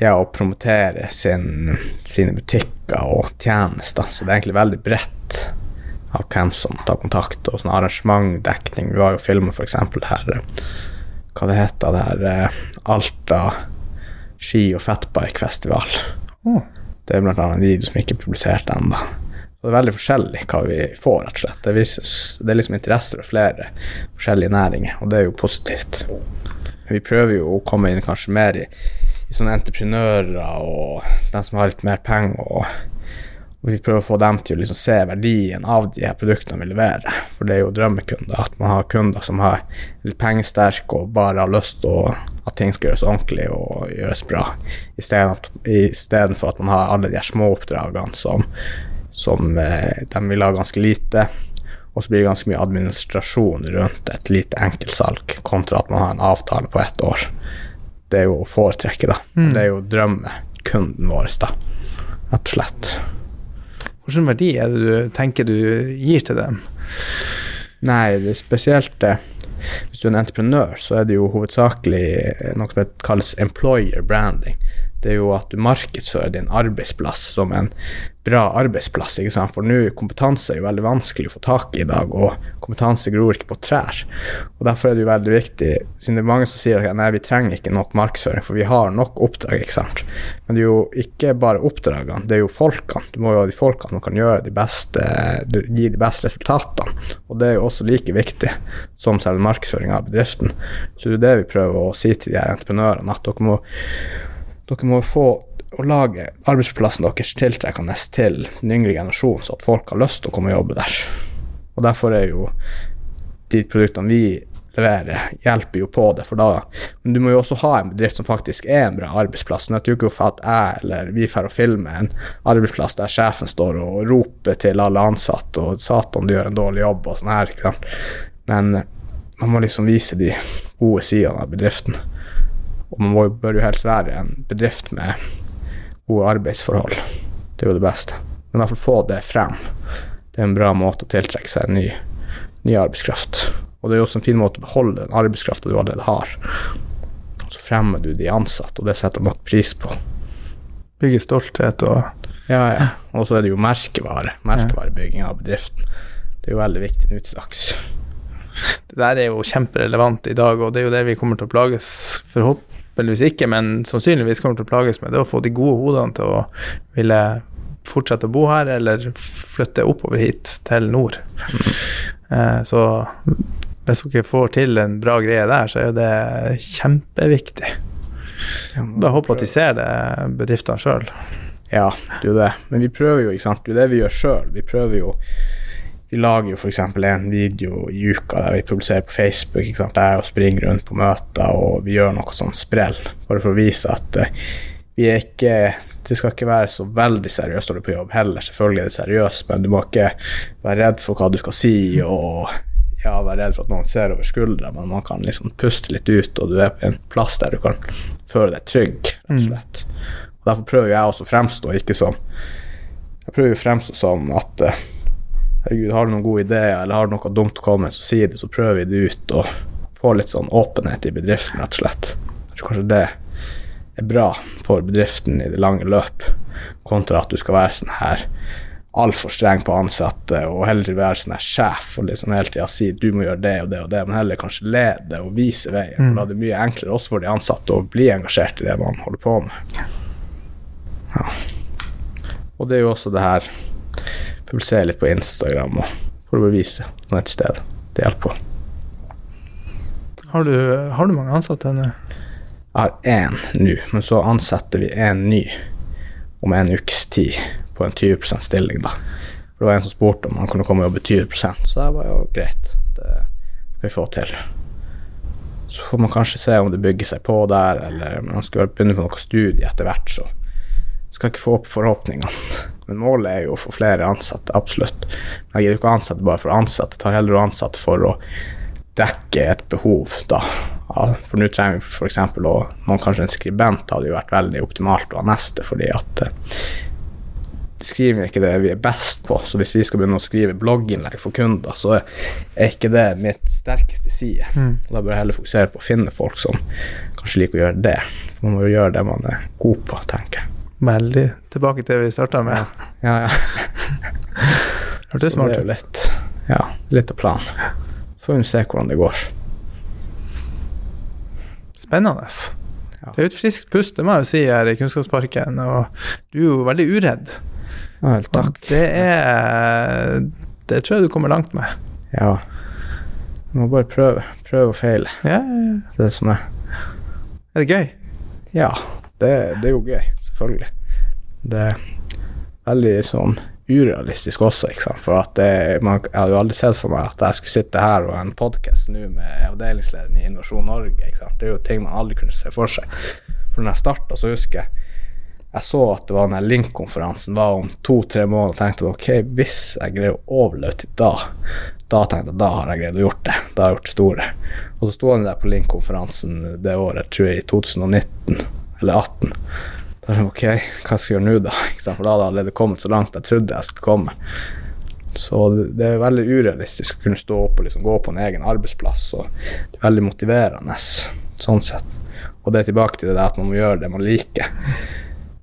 ja, å promotere sin, sine butikker og tjenester. Så det er egentlig veldig bredt av hvem som tar kontakt, og sånn arrangementdekning. Vi har jo filma f.eks. det her Hva det heter det her eh, Alta ski- og fatbike-festival. Det er blant annet en video som ikke er publisert ennå. Så det er veldig forskjellig hva vi får, rett og slett. Det, er liksom interesse for flere forskjellige næringer, og det er jo positivt. Vi prøver jo å komme inn kanskje mer i, i sånne entreprenører og de som har litt mer penger. og og vi prøver å få dem til å liksom se verdien av de her produktene vi leverer. For det er jo drømmekunder. At man har kunder som er litt pengesterke og bare har lyst til at ting skal gjøres ordentlig og gjøres bra. Istedenfor at man har alle de her småoppdragene som, som eh, de vil ha ganske lite. Og så blir det ganske mye administrasjon rundt et lite enkeltsalg, kontra at man har en avtale på ett år. Det er jo å foretrekke, da. Mm. Det er jo drømmekunden vår, da. Rett og slett. Hvilken verdi er det du tenker du gir til dem? Nei, det er spesielt det. Hvis du er en entreprenør, så er det jo hovedsakelig eh, noe som kalles employer branding. Det er jo at du markedsfører din arbeidsplass som en bra arbeidsplass. ikke sant? For nå, kompetanse er jo veldig vanskelig å få tak i i dag, og kompetanse gror ikke på trær. Og Derfor er det jo veldig viktig, siden det er mange som sier at nei, vi trenger ikke nok markedsføring, for vi har nok oppdrag. ikke sant? Men det er jo ikke bare oppdragene, det er jo folkene. Du må jo ha de folkene som kan gjøre de beste, gi de beste resultatene. Og det er jo også like viktig som selve markedsføringa av bedriften. Så det er det vi prøver å si til de her entreprenørene, at dere må, dere må få å lage arbeidsplassen deres tiltrekkende til den yngre generasjonen, så at folk har lyst til å komme og jobbe der. Og derfor er jo de produktene vi leverer, hjelper jo på det, for da Men du må jo også ha en bedrift som faktisk er en bra arbeidsplass. Det er jo ikke for at jeg eller vi får filme en arbeidsplass der sjefen står og roper til alle ansatte og 'Satan, du gjør en dårlig jobb' og sånn her, ikke sant. Men man må liksom vise de gode sidene av bedriften. Og man må, bør jo helst være en bedrift med gode arbeidsforhold. Det er jo det beste. Men i hvert fall få det frem. Det er en bra måte å tiltrekke seg ny, ny arbeidskraft. Og det er jo også en fin måte å beholde den arbeidskrafta du allerede har. Så fremmer du de ansatte, og det setter nok pris på. Bygge stolthet og Ja, ja. Og så er det jo merkevare. Merkevarebygging av bedriften. Det er jo veldig viktig nå til dags. Det der er jo kjemperelevant i dag, og det er jo det vi kommer til å plages forhåpentligvis ikke, men sannsynligvis kommer til å plages med. Det å få de gode hodene til å ville fortsette å bo her, eller flytte oppover hit til nord. Eh, så hvis dere får til en bra greie der, så er det kjempeviktig. Bare håper at de ser det, bedriftene sjøl. Ja, det er jo det. Men vi prøver jo, ikke sant. Det er det vi gjør sjøl. Vi prøver jo Vi lager jo f.eks. en video i uka der vi publiserer på Facebook. ikke sant? Der og springer rundt på møter, og vi gjør noe sånn sprell. Bare for å vise at uh, vi er ikke Det skal ikke være så veldig seriøst når du er på jobb heller. Selvfølgelig er det seriøst, men du må ikke være redd for hva du skal si, og ja, være redd for at noen ser over skuldra, men man kan liksom puste litt ut, og du er på en plass der du kan føle deg trygg, rett og slett. Og Derfor prøver jeg også å fremstå ikke som Jeg prøver å fremstå som at uh, herregud, har du noen gode ideer, eller har du noe dumt å komme med, så si det, så prøver vi det ut, og får litt sånn åpenhet i bedriften, rett og slett. Jeg tror kanskje det er bra for bedriften i det lange løp, kontra at du skal være sånn her altfor streng på ansatte, og heller være sånn her sjef og liksom hele tida si du må gjøre det og det og det, men heller kanskje lede og vise veien. Mm. da er det mye enklere også for de ansatte å bli engasjert i det man holder på med. Ja. Og det er jo også det her Publisere litt på Instagram og for å bevise noe et sted. Det hjelper. Har, du- har du mange ansatte nå? Jeg har én nå, men så ansetter vi én ny om en ukes tid på en 20 stilling, da. For det var en som spurte om han kunne komme og jobbe 20 så jeg var jo greit, det skal vi få til. Så får man kanskje se om det bygger seg på der, eller om man skal begynne på noe studie etter hvert, så skal jeg ikke få opp forhåpningene. Men målet er jo å få flere ansatte, absolutt. Jeg gidder ikke å ansette bare for ansatte. jeg tar heller å ansette for å dekke et behov, da. For nå trenger vi f.eks. å noen Kanskje en skribent hadde jo vært veldig optimalt å ha neste, fordi at eh, skriver ikke det vi er best på. Så hvis vi skal begynne å skrive blogginnlegg for kunder, så er ikke det mitt sterkeste side. Og Da bør jeg heller fokusere på å finne folk som kanskje liker å gjøre det. For man må jo gjøre det man er god på, tenker jeg. Veldig tilbake til det vi starta med. Ja, ja. Hørtes smart ut. litt, ja, litt av planen. Får vi se hvordan det går. Spennende. Ja. Det er jo et friskt pust, det må jeg jo si, her i Kunnskapsparken. Og du er jo veldig uredd. Ja, vel, takk. Og det er Det tror jeg du kommer langt med. Ja. Du må bare prøve. Prøve og feile. Ja, ja, ja. Det er det som er Er det gøy? Ja, Det, det er jo gøy, selvfølgelig. Det er veldig sånn urealistisk også, ikke sant. For at det, man, jeg hadde jo aldri sett for meg at jeg skulle sitte her og ha en podkast nå med avdelingslederen i Innovasjon Norge. ikke sant? Det er jo ting man aldri kunne se for seg. For når jeg starta, så husker jeg jeg så at det var den Link-konferansen var om to-tre måneder, og tenkte ok, hvis jeg greier å overleve til da, da tenkte jeg da har jeg greid å gjort det. Da har jeg gjort det store. Og så sto han der på Link-konferansen det året, tror jeg i 2019 eller 2018. Da er det ok, hva skal jeg gjøre nå, da? For da hadde jeg allerede kommet så langt jeg trodde jeg skulle komme. Så det er veldig urealistisk å kunne stå opp og liksom gå på en egen arbeidsplass. og Det er veldig motiverende sånn sett. Og det er tilbake til det der at man må gjøre det man liker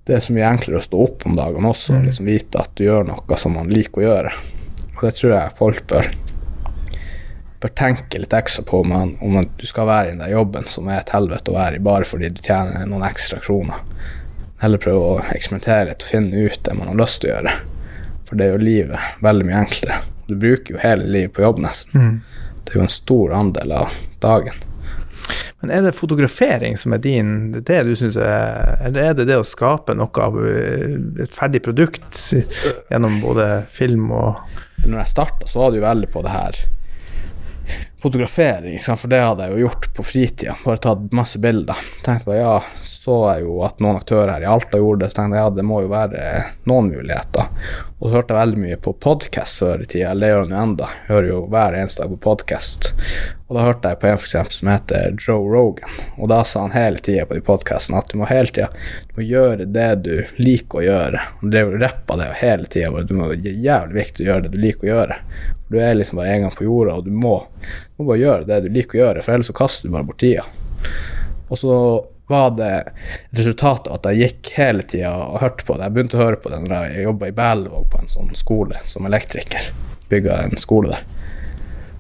det er så mye enklere å stå opp om dagene også og liksom vite at du gjør noe som man liker å gjøre. Og det tror jeg folk bør, bør tenke litt ekstra på om, om du skal være i den jobben som er et helvete å være i bare fordi du tjener noen ekstra kroner. Heller prøve å eksperimentere litt og finne ut det man har lyst til å gjøre. For det er jo livet veldig mye enklere. Du bruker jo hele livet på jobb, nesten. Mm. Det er jo en stor andel av dagen. Men er det fotografering som er din, det du syns er Eller er det det å skape noe av eh, et ferdig produkt gjennom både film og Når jeg starta, så var det jo veldig på det her fotografering, for det hadde jeg jo gjort på fritida. Bare tatt masse bilder. Tenkte bare ja, så jeg jo at noen aktører her i Alta gjorde det, så tenkte jeg ja, det må jo være noen muligheter. Og så hørte jeg veldig mye på podkast før i tida, eller det gjør jeg jo enda. Hører jo hver eneste dag på podkast. Og da hørte jeg på en for eksempel, som heter Joe Rogan, og da sa han hele tida på de podkastene at du må hele tida du må gjøre det du liker å gjøre. Det rappa det hele tida, du det er jævlig viktig å gjøre det du liker å gjøre. Du er liksom bare en gang på jorda, og du må, du må bare gjøre det du liker å gjøre, for ellers så kaster du bare bort tida. Og så var det et resultat av at jeg gikk hele tida og hørte på det. Jeg begynte å høre på det når jeg jobba i Berlevåg på en sånn skole som elektriker. Bygga en skole der.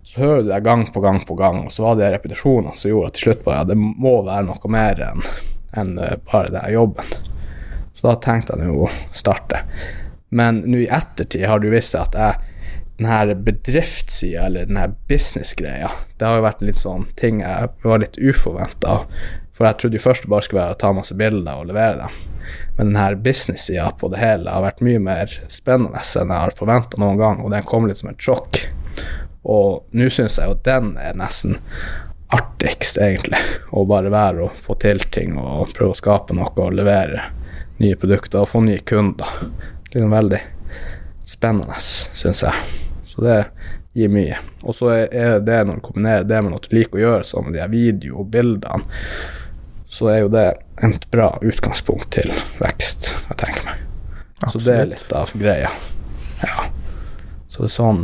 Så hører du det gang på gang på gang, og så var det repetisjoner som gjorde at til slutt bare ja, det må være noe mer enn en eh, bare det jobben. Så da tenkte jeg nå å starte. Men nå i ettertid har det jo vist seg at jeg den her bedriftssida, eller den her business-greia, det har jo vært litt sånn ting jeg var litt uforventa. For jeg trodde jo først det bare skulle være å ta masse bilder og levere dem. Men denne business-sida på det hele har vært mye mer spennende enn jeg har forventa noen gang, og den kom litt som et sjokk. Og nå syns jeg jo den er nesten artigst, egentlig. Å bare være og få til ting og prøve å skape noe og levere nye produkter og få nye kunder. Liksom veldig spennende, syns jeg. Så det gir mye. Og så er det når du kombinerer det med noe du liker å gjøre, som de video og bildene så er jo det et bra utgangspunkt til vekst, jeg tenker meg. Så det er litt av greia. Ja. Så det er sånn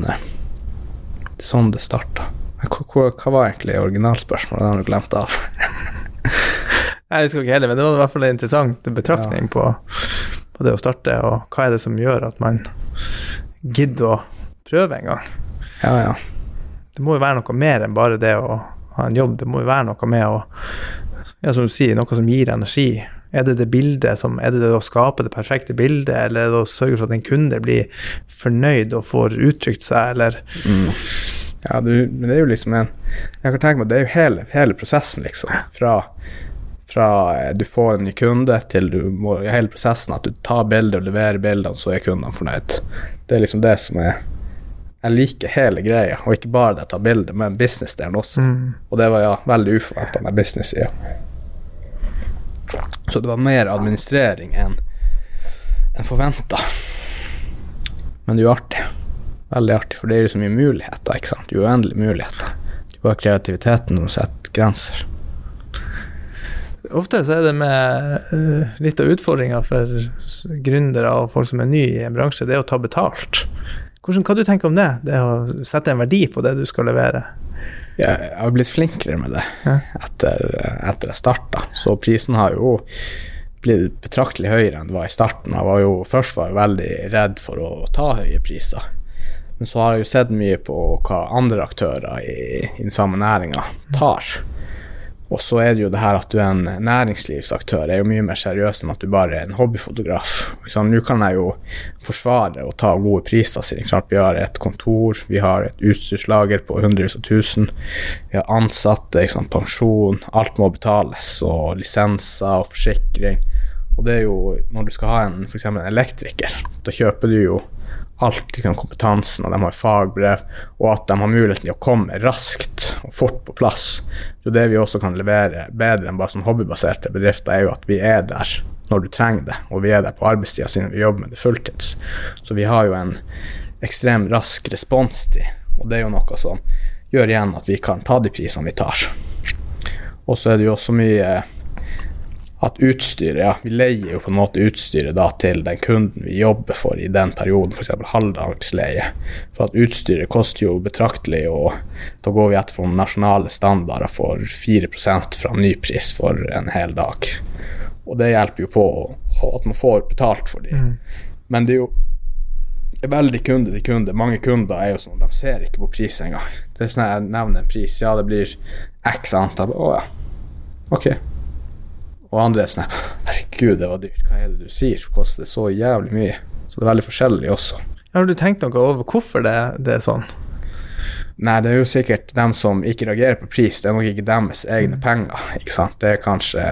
sånn det starta. Hva, hva, var egentlig originalspørsmålet? Det har du glemt av. jeg husker ikke heller, men det var i hvert fall en interessant betraktning ja. på, på, det å starte, og hva er det som gjør at man gidder å prøve en gang? Ja, ja. Det må jo være noe mer enn bare det å ha en jobb. Det må jo være noe med å ja, som du sier, noe som gir energi. Er det det bildet som, er det det å skape det perfekte bildet, eller er det å sørge for at en kunde blir fornøyd og får uttrykt seg, eller mm. Ja, du, men det er jo liksom en Jeg kan tenke meg det er jo hele, hele prosessen, liksom. Fra, fra du får en ny kunde til du må Hele prosessen at du tar bilder og leverer bildene, så er kundene fornøyd. Det er liksom det som er jeg liker hele greia, og ikke bare det å ta bilder, men businessdelen også. Mm. Og det var ja, veldig uforventa med business-sida. Så det var mer administrering enn en forventa. Men det er jo artig. Veldig artig, for det er jo så mye muligheter, ikke sant. Uendelige muligheter. Det er bare kreativiteten som setter grenser. Ofte så er det med uh, litt av utfordringa for gründere og folk som er nye i en bransje, det er å ta betalt. Hvordan, hva du tenker om det? Det å sette en verdi på det du skal levere? Jeg har blitt flinkere med det ja. etter, etter jeg starta. Så prisen har jo blitt betraktelig høyere enn det var i starten. Jeg var jo først var jeg veldig redd for å ta høye priser. Men så har jeg jo sett mye på hva andre aktører i, den samme næringa tar. Og så er det jo det her at du er en næringslivsaktør, er jo mye mer seriøs enn at du bare er en hobbyfotograf. Sånn, Nå kan jeg jo forsvare å ta gode priser, siden vi har et kontor, vi har et utstyrslager på hundrevis av tusen, vi har ansatte, pensjon, alt må betales, og lisenser og forsikring. Og det er jo når du skal ha en f.eks. en elektriker, da kjøper du jo alt liksom, kompetansen, og de har fagbrev, og at de har muligheten til å komme raskt og fort på plass. Så det vi også kan levere bedre enn bare sånn hobbybaserte bedrifter, er jo at vi er der når du trenger det, og vi er der på arbeidstida siden vi jobber med det fulltids. Så vi har jo en ekstrem rask responstid, og det er jo noe som gjør igjen at vi kan ta de prisene vi tar. Og så er det jo også mye at utstyret Ja, vi leier jo på en måte utstyret da til den kunden vi jobber for i den perioden, f.eks. halvdagsleie. For at utstyret koster jo betraktelig, og da går vi etter for nasjonale standarder for 4% fra nypris for en hel dag. Og det hjelper jo på at man får betalt for det. Mm. Men det er jo er veldig kunde til kunde. Mange kunder er jo sånn, de ser ikke på pris engang. Det er sånn jeg nevner en pris, ja, det blir x antall. Å ja, ok. Og andre er sånn Herregud, det var dyrt. Hva er det du sier? Det koster så jævlig mye. Så det er veldig forskjellig også. Har du tenkt noe over hvorfor det, det er sånn? Nei, det er jo sikkert dem som ikke reagerer på pris. Det er nok ikke deres egne mm. penger. ikke sant? Det er kanskje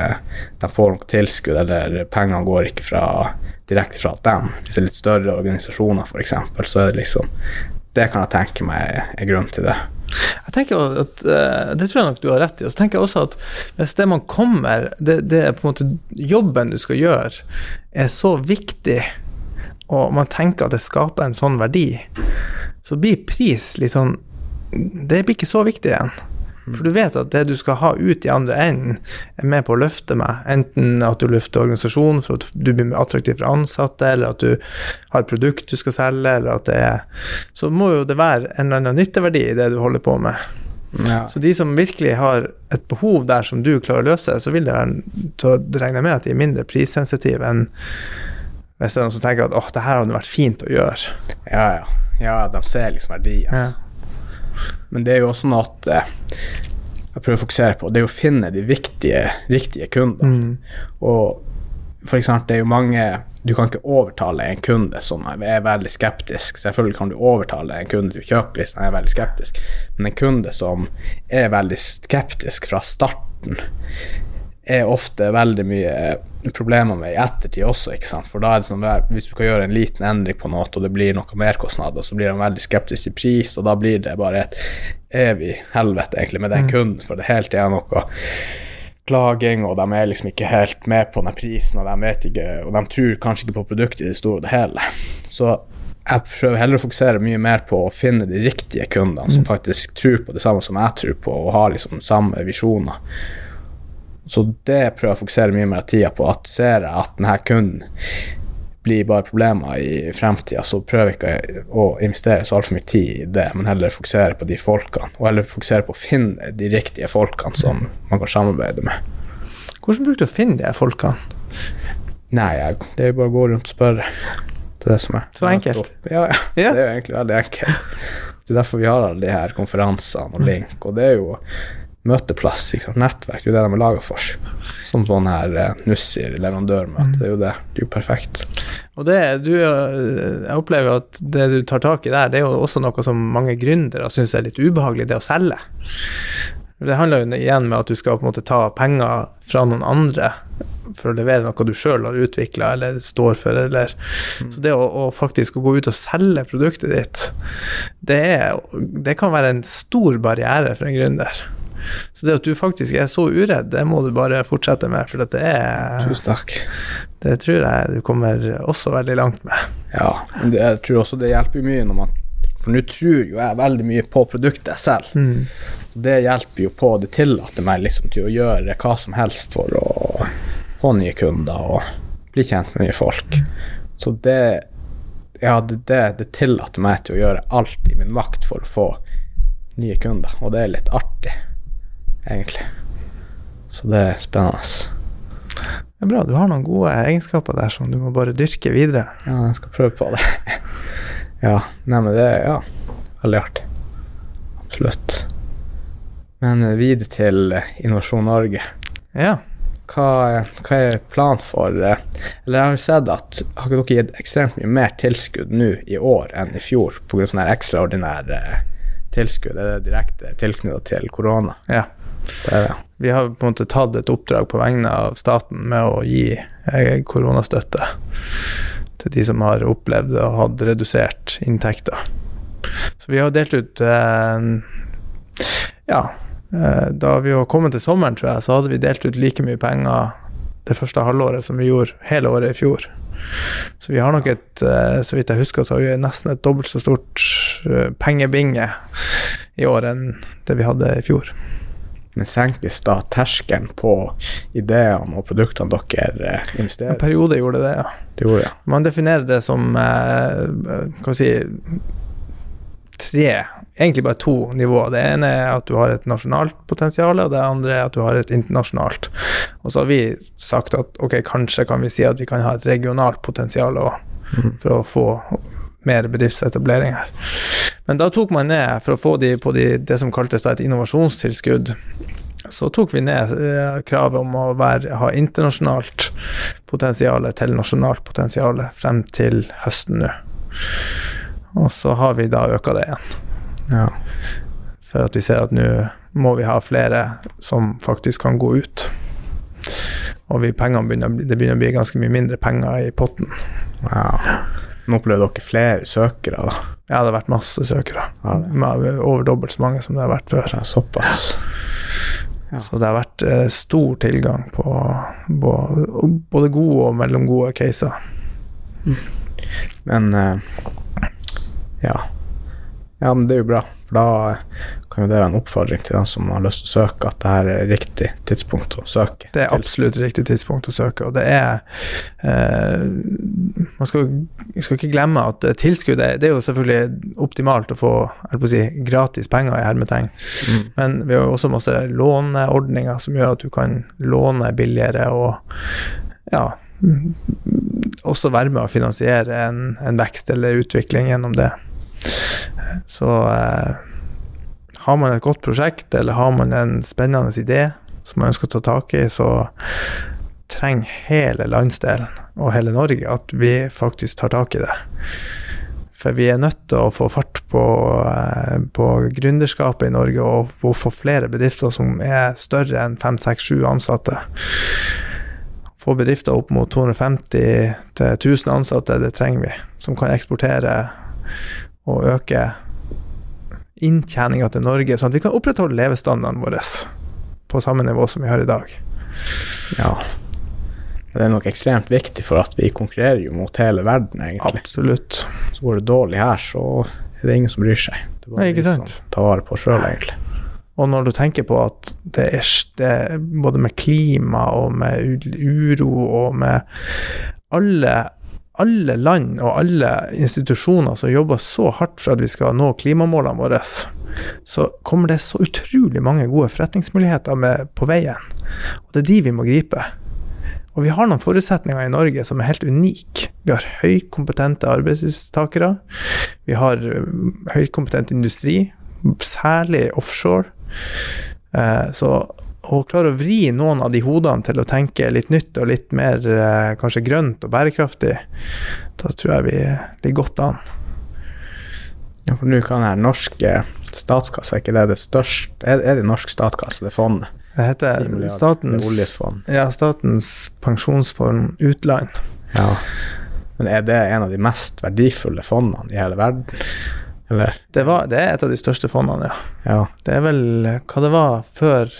de får nok tilskudd, eller pengene går ikke fra, direkte fra dem. Hvis det er litt større organisasjoner, f.eks., så er det liksom Det kan jeg tenke meg er grunnen til det. Jeg tenker at, uh, Det tror jeg nok du har rett i. Og så tenker jeg også at hvis det man kommer det, det er på en måte jobben du skal gjøre, er så viktig, og man tenker at det skaper en sånn verdi, så blir pris litt sånn Det blir ikke så viktig igjen. For du vet at det du skal ha ut i andre enden, er med på å løfte meg. Enten at du løfter organisasjonen for at du blir mer attraktiv for ansatte, eller at du har et produkt du skal selge, eller at det er Så må jo det være en eller annen nytteverdi i det du holder på med. Ja. Så de som virkelig har et behov der som du klarer å løse, så vil det være Så regner jeg med at de er mindre prissensitive enn hvis det er noen som tenker at åh, det her hadde vært fint å gjøre. Ja, ja. Ja, de ser liksom verdien. Ja. Men det er jo også noe at eh, jeg prøver å fokusere på, det er å finne de viktige, riktige kundene. Mm. Og for eksempel, det er jo mange Du kan ikke overtale en kunde som er veldig skeptisk. Selvfølgelig kan du overtale en kunde til å kjøpe hvis han er veldig skeptisk, men en kunde som er veldig skeptisk fra starten, er ofte veldig mye problemer med i ettertid også, ikke sant. For da er det sånn at hvis du kan gjøre en liten endring på noe, og det blir noe merkostnader, så blir de veldig skeptisk til pris, og da blir det bare et evig helvete egentlig med den mm. kunden, for det hele tida er noe klaging, og de er liksom ikke helt med på den prisen, og de vet ikke, og de tror kanskje ikke på produktet i det store og det hele. Så jeg prøver heller å fokusere mye mer på å finne de riktige kundene mm. som faktisk tror på det samme som jeg tror på, og har liksom samme visjoner. Så det prøver jeg å fokusere mye mer av tida på. At ser jeg at denne kunden blir bare problemer i fremtida, så prøver jeg ikke å investere så altfor mye tid i det, men heller fokusere på de folkene. Og heller fokusere på å finne de riktige folkene som man kan samarbeide med. Hvordan bruker du å finne de folkene? Nei, jeg, det er bare å gå rundt og spørre. Det er det som er. Så enkelt? Ja, ja. Det er jo egentlig veldig enkelt. Det er derfor vi har alle de her konferansene og link, og det er jo møteplass, liksom, nettverk. Det er jo det de er laga for. Som sånn her uh, Nussir leverandørmøte. Det er jo det. Det er jo perfekt. Og det, du, eh, jeg opplever at det du tar tak i der, det er jo også noe som mange gründere syns er litt ubehagelig, det å selge. Det handler jo igjen med at du skal på en måte ta penger fra noen andre for å levere noe du sjøl har utvikla eller står for, eller mm. Så det å, å, faktisk gå ut og selge produktet ditt, det, er, det kan være en stor barriere for en gründer. Så det at du faktisk er så uredd, det må du bare fortsette med, for det er Tusen takk. Det tror jeg du kommer også veldig langt med. Ja, men det, jeg tror også det hjelper mye når man For nå tror jo jeg veldig mye på produktet selv. Mm. Det hjelper jo på. Det tillater meg liksom til å gjøre hva som helst for å få nye kunder og bli kjent med nye folk. Så det ja, det, det, det tillater meg til å gjøre alt i min makt for å få nye kunder, og det er litt artig egentlig. Så det er spennende. Det er bra. Du har noen gode egenskaper der som du må bare dyrke videre. Ja, jeg skal prøve på det. ja. Nei, men det er ja, veldig artig. Absolutt. Men videre til Innovasjon Norge. Ja. Hva, hva er planen for eh, Eller jeg har jo sett at har ikke dere gitt ekstremt mye mer tilskudd nå i år enn i fjor pga. ekstraordinære ekstraordinær eh, tilskudd? Er det direkte tilknyttet til korona? Ja. Det er det. Vi har på en måte tatt et oppdrag på vegne av staten med å gi eh, koronastøtte til de som har opplevd og hatt redusert inntekter. Så vi har delt ut eh, Ja, eh, da vi var kommet til sommeren, tror jeg, så hadde vi delt ut like mye penger det første halvåret som vi gjorde hele året i fjor. Så vi har nok et, så vidt jeg husker, så har vi nesten et dobbelt så stort pengebinge i år enn det vi hadde i fjor. Men senkes da terskelen på ideene og produktene dere eh, En investerer i? periode gjorde det, ja. Det gjorde det. Man definerer det som eh, kan vi si tre, egentlig bare to nivåer. Det ene er at du har et nasjonalt potensial, og det andre er at du har et internasjonalt. Og så har vi sagt at ok, kanskje kan vi si at vi kan ha et regionalt potensial òg, for å få mer bedriftsetableringer. Men da tok man ned, for å få de på de, det som kaltes et innovasjonstilskudd, så tok vi ned eh, kravet om å være, ha internasjonalt potensial til nasjonalt potensial frem til høsten nå. Og så har vi da øka det igjen, Ja. for at vi ser at nå må vi ha flere som faktisk kan gå ut. Og begynner, det begynner å bli ganske mye mindre penger i potten. ja. Nå opplever dere flere søkere, da. Ja, det har vært masse søkere. Ja, det. Over dobbelt så mange som det har vært før. Ja, såpass. Ja. Så det har vært eh, stor tilgang på, på både gode og mellomgode caser. Men eh, ja. Ja, men det er jo bra. For da kan jo det være en oppfordring til den som har lyst til å søke, at det her er riktig tidspunkt å søke. Det er absolutt riktig tidspunkt å søke, og det er eh, Man skal, skal ikke glemme at tilskudd tilskuddet Det er jo selvfølgelig optimalt å få si, gratis penger i hermetegn, Mm. men vi har jo også masse låneordninger som gjør at du kan låne billigere og ja også være med å finansiere en, en vekst eller utvikling gjennom det. Så eh, har man et godt prosjekt, eller har man en spennende idé som man ønsker å ta tak i, så trenger hele landsdelen og hele Norge at vi faktisk tar tak i det. For vi er nødt til å få fart på, eh, på gründerskapet i Norge og få- flere bedrifter som er større enn 5-6-7 ansatte. Få bedrifter opp mot 250 til 1000 ansatte, det trenger vi. Som kan eksportere og øke inntjeninga til Norge, sånn at vi kan opprettholde levestandarden vår på samme nivå som vi har i dag. Ja. Det er nok ekstremt viktig, for at vi konkurrerer jo mot hele verden, egentlig. Absolutt. Så går det dårlig her, så er det ingen som bryr seg. Det er bare Nei, ikke sant. som tar vare på sjøl, egentlig. Og når du tenker på at det er, det er både med klima og med uro og med alle, alle land og alle institusjoner som jobber så hardt for at vi skal nå klimamålene våre, så kommer det så utrolig mange gode forretningsmuligheter med, på veien. Og det er de vi må gripe. Og vi har noen forutsetninger i Norge som er helt unike. Vi har høykompetente arbeidstakere. Vi har høykompetent industri, særlig offshore. Eh, så å klare å vri noen av de hodene til å tenke litt nytt og litt mer eh, kanskje grønt og bærekraftig, da tror jeg vi ligger godt an. Ja, for nå kan den norske statskassa, er ikke det det største Er, det norsk statskasse, det fondet? Det heter statens, det ja, statens pensjonsfond utland. Ja. Men er det en av de mest verdifulle fondene i hele verden? Eller? Det, var, det er et av de største fondene, ja. Ja. Det er vel hva det var før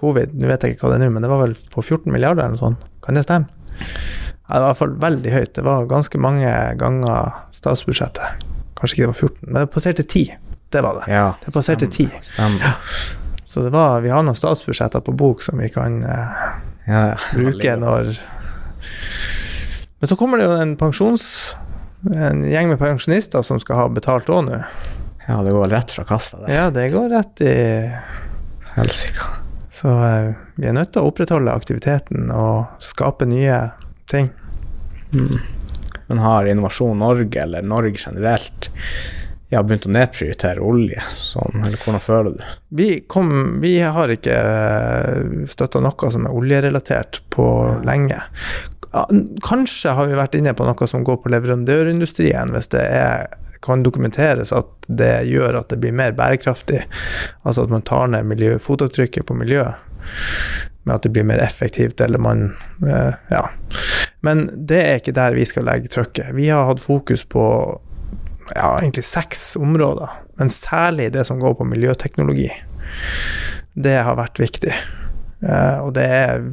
covid, nå vet jeg ikke hva det er nå, men det var vel på 14 milliarder eller noe sånt. Kan det stemme? Ja, det var i hvert fall veldig høyt. Det var ganske mange ganger statsbudsjettet. Kanskje ikke det var 14, men det passerte 10. Det var det. ja. Det passerte 10. Stemmer. Så det var, vi har noen statsbudsjetter på bok som vi kan eh, Ja, ja. bruke når Men så kommer det jo en pensjons... En gjeng med pensjonister som skal ha betalt òg nå. ja, det går rett fra kassa, det. Ja, det går rett i Helsike. Så eh, vi er nødt til å opprettholde aktiviteten og skape nye ting. Men har Innovasjon Norge, eller Norge generelt, ja, begynt å nedprioritere olje? Sånn, eller hvordan føler du? Vi, kom, vi har ikke støtta noe som er oljerelatert på lenge. Kanskje har vi vært inne på noe som går på leverandørindustrien, hvis det er kan dokumenteres at det gjør at det blir mer bærekraftig. Altså at man tar ned miljø, fotavtrykket på miljøet med at det blir mer effektivt, eller man eh, Ja. Men det er ikke der vi skal legge trykket. Vi har hatt fokus på ja, egentlig seks områder, men særlig det som går på miljøteknologi. Det har vært viktig. Eh, og det er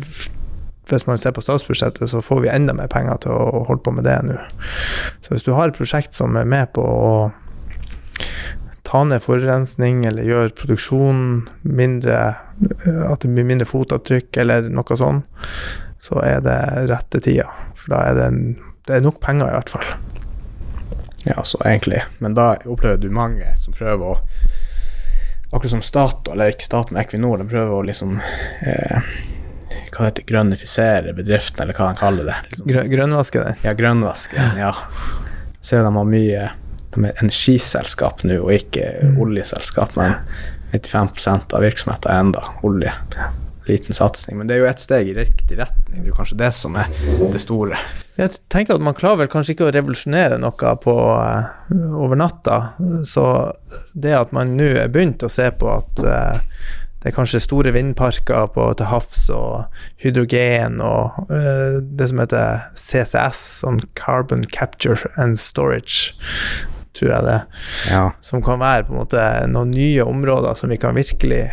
hvis man ser på statsbudsjettet, så får vi enda mer penger til å holde på med det nå. Så hvis du har et prosjekt som er med på å ta ned forurensning eller gjøre produksjonen mindre At det blir mindre fotavtrykk eller noe sånt, så er det rette tida. For da er det, en, det er nok penger, i hvert fall. Ja, så egentlig. Men da opplever du mange som prøver å Akkurat som Statoil, eller ikke Statoil, men Equinor, de prøver å liksom eh, hva det heter, grønnifisere bedriften, eller hva de kaller det. Grø grønnvaske den. Ja, grønnvaske den, ja. Ser de har mye De er energiselskap nå, og ikke Mm. oljeselskap, men 95% av virksomheten er enda olje. Liten satsing. Men det er jo et steg i riktig retning. Det er jo kanskje det som er det store. Jeg tenker at man klarer vel kanskje ikke å revolusjonere noe på, eh, over natta. Så det at man nå er begynt å se på at eh, det er kanskje store vindparker på, til havs og hydrogen og uh, det som heter CCS, sånn Carbon Capture and Storage, tror jeg det, Ja. som kan være på en måte noen nye områder som vi kan virkelig,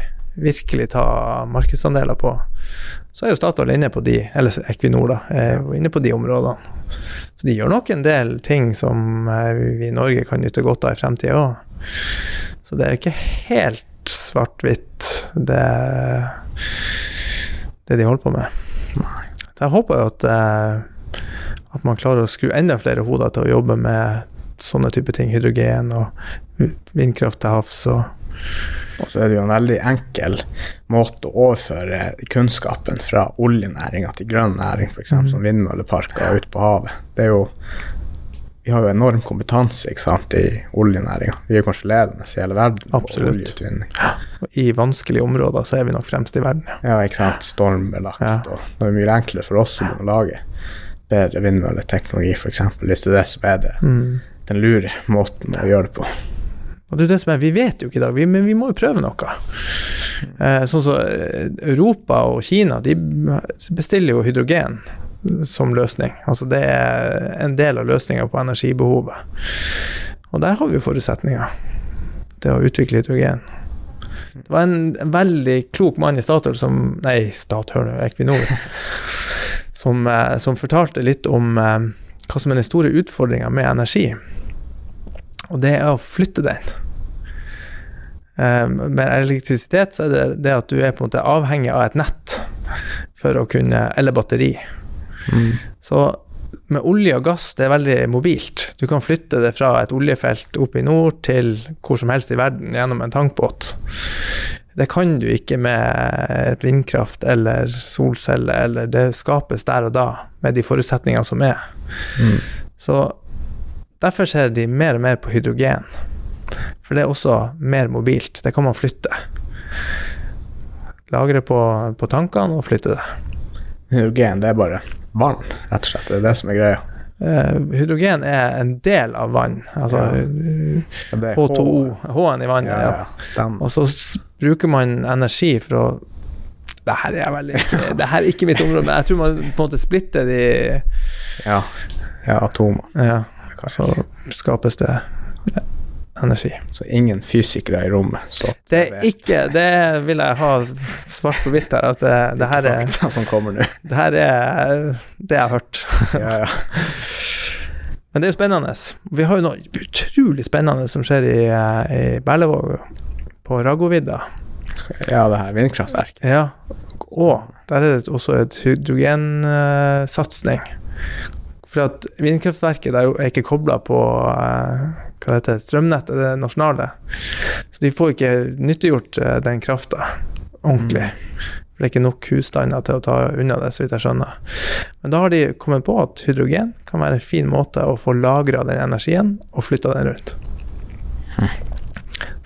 virkelig ta markedsandeler på. Så er jo Statoil inne på de, eller Equinor, da, er jo inne på de områdene. Så de gjør nok en del ting som eh, vi i Norge kan nyte godt av i fremtida òg. Så det er ikke helt svart-hvitt, det, det de holder på med. Så jeg håper jo at, eh, at man klarer å skru enda flere hoder til å jobbe med sånne type ting. Hydrogen og vindkraft til havs og Og så er det jo en veldig enkel måte å overføre kunnskapen fra oljenæringa til grønn næring, f.eks. Mm. som vindmølleparker ute på havet. Det er jo Vi har jo enorm kompetanse sant, i oljenæringa. Vi er kanskje ledende i hele verden på Absolutt. oljeutvinning. og i vanskelige områder så er vi nok fremst i verden, ja. Ja, ikke sant. Stormbelagt. Ja. Og det er mye enklere for oss å lage bedre vindmølleteknologi, f.eks. Hvis det er det som er det, Mm. den lure måten å gjøre det på. Og det er det som er, Vi vet jo ikke i dag, vi, men vi må jo prøve noe. Eh, sånn som eh, Europa og Kina de bestiller jo hydrogen som løsning. Altså Det er en del av løsninga på energibehovet. Og der har vi jo forutsetninger til å utvikle hydrogen. Det var en, en veldig klok mann i Statoil som Nei, Statoil, Equinor. som, eh, som fortalte litt om eh, hva som er den store utfordringa med energi. Og det er å flytte den. Eh, med elektrisitet så er det det at du er på en måte avhengig av et nett for å kunne Eller batteri. Så med olje og gass, det er veldig mobilt. Du kan flytte det fra et oljefelt opp i nord til hvor som helst i verden gjennom en tankbåt. Det kan du ikke med et vindkraft eller solceller, eller det skapes der og da med de forutsetningene som er. Mm. Så derfor ser de mer og mer på hydrogen. For det er også mer mobilt. Det kan man flytte. Lagre på, på tankene og flytte det. Hydrogen, det er bare vann, rett og slett. Det er det som er greia. Uh, hydrogen er en del av vann. Altså Ja. eh, Ja, er H2O, H-en i vannet. Ja, Ja. Og så bruker man energi for å det her er veldig det her er ikke mitt område, men jeg tror man på en måte splitter de Ja, ja atomer. Ja, så skapes det energi. så ingen fysikere i rommet. Så Det er ikke Det vil jeg ha svart på hvitt her, at det, det her er som kommer nå. Det her er det jeg har hørt. Ja, ja. Men det er jo spennende. Vi har jo noe utrolig spennende som skjer i, i Berlevåg, på Raggovidda. ja, det her vindkraftverket. Ja. Og der er det også et hydrogensatsing. For at vindkraftverket der er ikke kobla på eh, hva det heter, strømnettet, det nasjonale. Så de får ikke nyttiggjort eh, den krafta ordentlig. For det er ikke nok husstander til å ta unna det, så vidt jeg skjønner. Men da har de kommet på at hydrogen kan være en fin måte å få lagra den energien og flytta den rundt.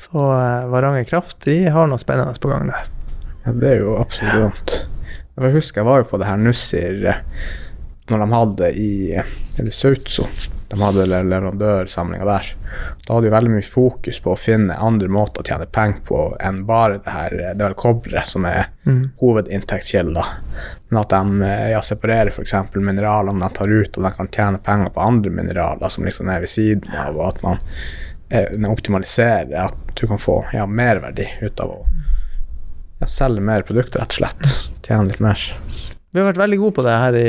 Så eh, Varanger Kraft de har noe spennende på gang der. Ja, det er jo absolutt. Jeg husker jeg var jo på det her Nussir når de hadde i Eller Sautso. De hadde le- leverandørsamlinga der. Da hadde de veldig mye fokus på å finne andre måter å tjene penger på enn bare det her Det er vel kobberet som er Mm. hovedinntektskilda. Men at de ja, separerer f.eks. mineralene de tar ut, og de kan tjene penger på andre mineraler som liksom er ved siden av, og at man eh, optimaliserer at du kan få ja, merverdi ut av å ja, selge mer produkter, rett og slett. Tjene litt mer. Vi har vært veldig gode på det her i,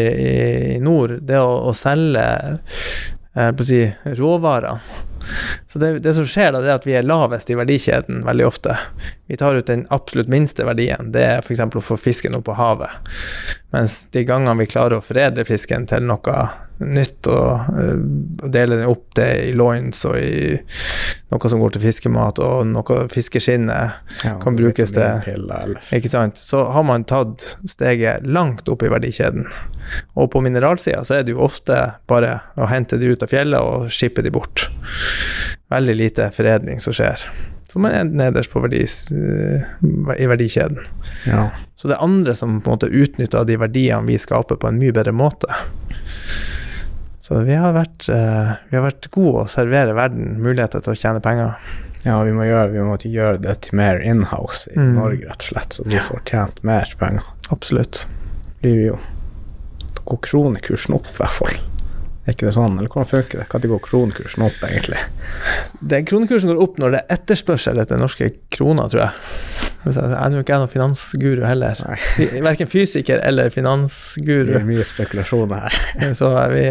i nord, det å, å selge eh, si, råvarer. Så det, det som skjer da, det er at vi er lavest i verdikjeden veldig ofte. Vi tar ut den absolutt minste verdien, det er f.eks. å få fisken opp på havet. Mens de gangene vi klarer å foredle fisken til noe nytt og, uh, dele den opp det i loins og i noe som går til fiskemat, og noe fiskeskinnet Ja, Kan brukes til- ikke sant? Så har man tatt steget langt opp i verdikjeden. Og på mineralsida så er det jo ofte bare å hente de ut av fjellet og skippe de bort. Veldig lite foredling som skjer. Som er nederst på verdis, eh, i verdikjeden. Ja. Så det er andre som på en måte utnytter de verdiene vi skaper, på en mye bedre måte. Så vi har vært, eh, vi har vært gode å servere verden muligheter til å tjene penger. ja, vi må gjøre, vi må gjøre det til mer inhouse i Mm. Norge, rett og slett, så vi får tjent mer penger. Absolutt. blir vi jo Da går kronekursen opp, i hvert fall. Er ikke det sånn? Eller hvordan funker det? Når går kronekursen opp, egentlig? Det, kronekursen går opp når det er etterspørsel etter norske kroner, tror jeg. Jeg jeg er jo ikke jeg noen finansguru heller. Verken fysiker eller finansguru. Det er mye spekulasjoner her. Så vi,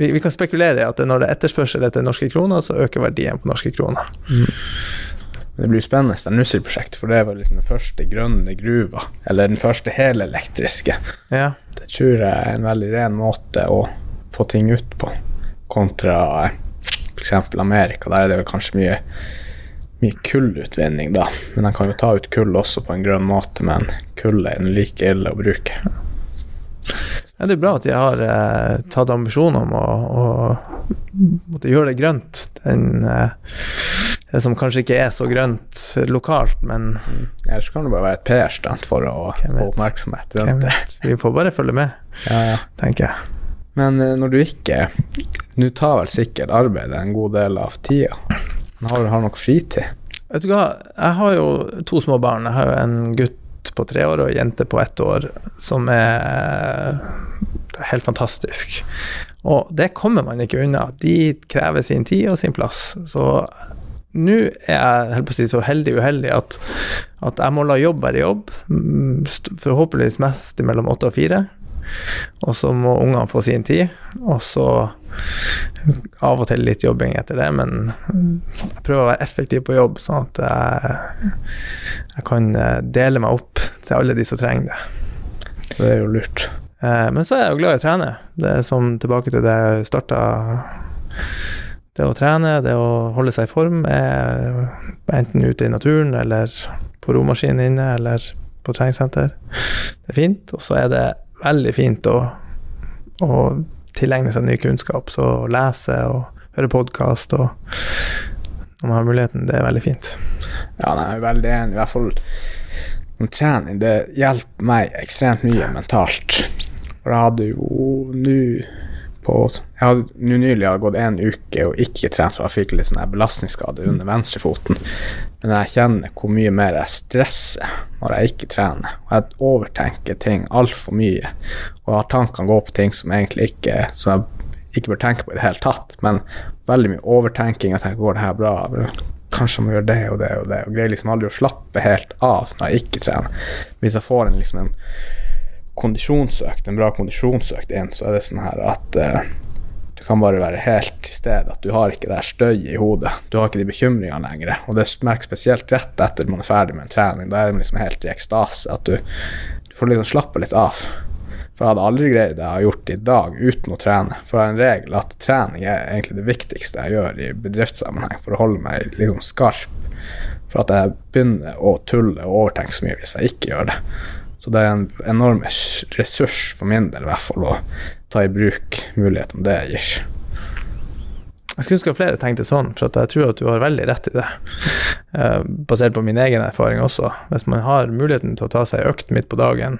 vi, vi kan spekulere i at når det er etterspørsel etter norske kroner, så øker verdien på norske kroner. Mm. det blir spennende, det Nussir-prosjektet, for det var liksom den første grønne gruva. Eller den første helelektriske. Ja. Det tror jeg er en veldig ren måte å få ting ut på, kontra f.eks. Amerika. Der er det vel kanskje mye, mye kullutvinning, da. Men de kan jo ta ut kull også på en grønn måte, men kullet er like ille å bruke. Ja, det er bra at de har eh, tatt ambisjon om å, å gjøre det grønt. Den, eh, som kanskje ikke er så grønt lokalt, men Ellers kan det bare være et PR-stunt for å få oppmerksomhet? Vi får bare følge med, Ja, ja. tenker jeg. Men eh, når du ikke Nå tar vel sikkert arbeidet en god del av tida. Har har nok fritid? Vet du hva, jeg har jo to små barn. Jeg har jo en gutt på tre år og en jente på ett år, som er helt fantastisk. Og det kommer man ikke unna. De krever sin tid og sin plass. Så nå er jeg helt på å si, så heldig uheldig at, at jeg må la jobb være jobb, mm, forhåpentligvis mest mellom åtte og fire. Og så må ungene få sin tid, og så av og til litt jobbing etter det, men jeg prøver å være effektiv på jobb, sånn at jeg, jeg kan eh, dele meg opp til alle de som trenger det. Det er jo lurt. Eh, Men så er jeg jo glad i å trene. Det er som tilbake til det jeg starta Det å trene, det å holde seg i form, er enten ute i naturen eller på romaskinen inne eller på treningssenter. Det er fint. Og så er det veldig fint å, å tilegne seg ny kunnskap. Så å lese og høre podkast og når man har muligheten, det er veldig fint. Ja, nei, jeg er veldig enig. I hvert fall om trening. Det hjelper meg ekstremt mye mentalt. For jeg hadde jo nå på Jeg hadde nå nylig gått en uke og ikke trent, for jeg fikk litt sånn belastningsskade under venstrefoten. Men jeg kjenner hvor mye mer jeg stresser når jeg ikke trener. Og jeg overtenker ting altfor mye. Og har tankene gå på ting som egentlig ikke Som jeg ikke bør tenke på i det hele tatt. Men veldig mye overtenking. Jeg tenker, går det her bra? Kanskje jeg må gjøre det og det og det. Og greier liksom aldri å slappe helt av når jeg ikke trener. Hvis jeg får en liksom en kondisjonsøkt, en bra kondisjonsøkt inn, så er det sånn her at du kan bare være helt til stede. At du har ikke det støyet i hodet. Du har ikke de bekymringene lenger. Og det merkes spesielt rett etter man er ferdig med en trening. Da er det liksom helt i ekstase. At du, du får liksom slappe litt av. For jeg hadde aldri greid det jeg har gjort i dag uten å trene. For jeg har en regel at trening er egentlig det viktigste jeg gjør i bedriftssammenheng for å holde meg liksom skarp. For at jeg begynner å tulle og overtenke så mye hvis jeg ikke gjør det. Så det er en enorm ressurs for min del i hvert fall å ta i bruk mulighetene det gir. Jeg skulle ønske at flere tenkte sånn, for jeg tror at du har veldig rett i det. Eh, basert på min egen erfaring også. Hvis man har muligheten til å ta seg en økt midt på dagen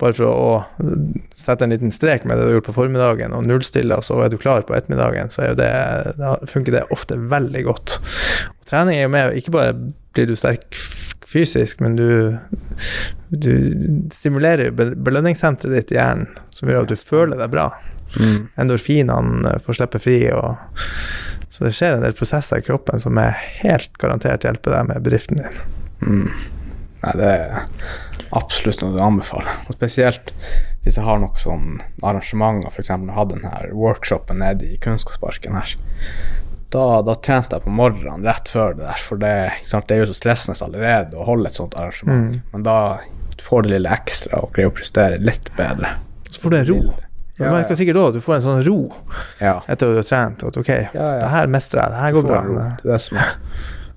bare for å sette en liten strek med det du gjort på formiddagen, og nullstille, og så er du klar på ettermiddagen, så det, da funker det ofte veldig godt. Og trening er jo med, ikke bare blir du sterk fysisk, men du, du stimulerer belønningssenteret ditt i hjernen, som gjør at du føler deg bra. Mm. Endorfinene får slippe fri, og så det skjer en del prosesser i kroppen som er helt garantert hjelper deg med bedriften din. Mm. Nei, det er absolutt noe du anbefaler. Og spesielt hvis jeg har noen sånn arrangementer, f.eks. når jeg hadde denne workshopen nede i Kunnskapsparken her. Da, da trente jeg på morgenen rett før det der, for det, sant, det er jo så stressende allerede å holde et sånt arrangement. Mm. Men da får du det lille ekstra og greier å prestere litt bedre. Så får du en ro. Du Ja, merker sikkert òg at du får en sånn ro Ja. etter at du har trent. At ok, Ja, det her mestrer jeg, det her går bra. Det er.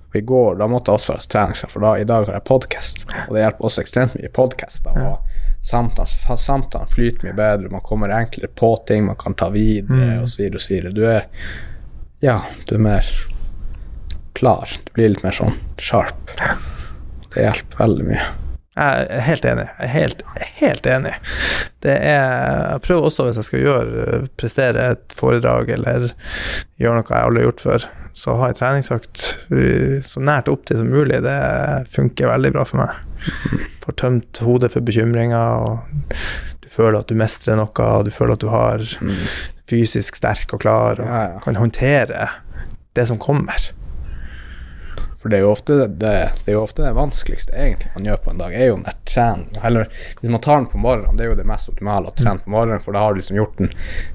Og I går da måtte jeg også være trening, for da, i dag har jeg podkast. Og det hjelper også ekstremt mye podkast. Ja. Samtalen, samtalen flyter mye bedre, man kommer enklere på ting, man kan ta videre Mm. osv. osv. Du er Ja, du er mer klar. Du blir litt mer sånn sharp. Det hjelper veldig mye. Jeg er helt enig. Jeg er helt, helt enig. Det er Jeg prøver også, hvis jeg skal gjøre prestere et foredrag eller gjøre noe jeg aldri har gjort før, så ha en treningsøkt uh, så nært opp til som mulig. Det funker veldig bra for meg. Får tømt hodet for bekymringer, og du føler at du mestrer noe, og du føler at du har fysisk sterk og klar, og Ja, ja. kan håndtere det som kommer. For det er jo ofte det, det jo ofte det vanskeligste egentlig man gjør på en dag, er jo den der trening. Eller hvis man tar den på morgenen, det er jo det mest optimale å trene på morgenen, for da har du liksom gjort den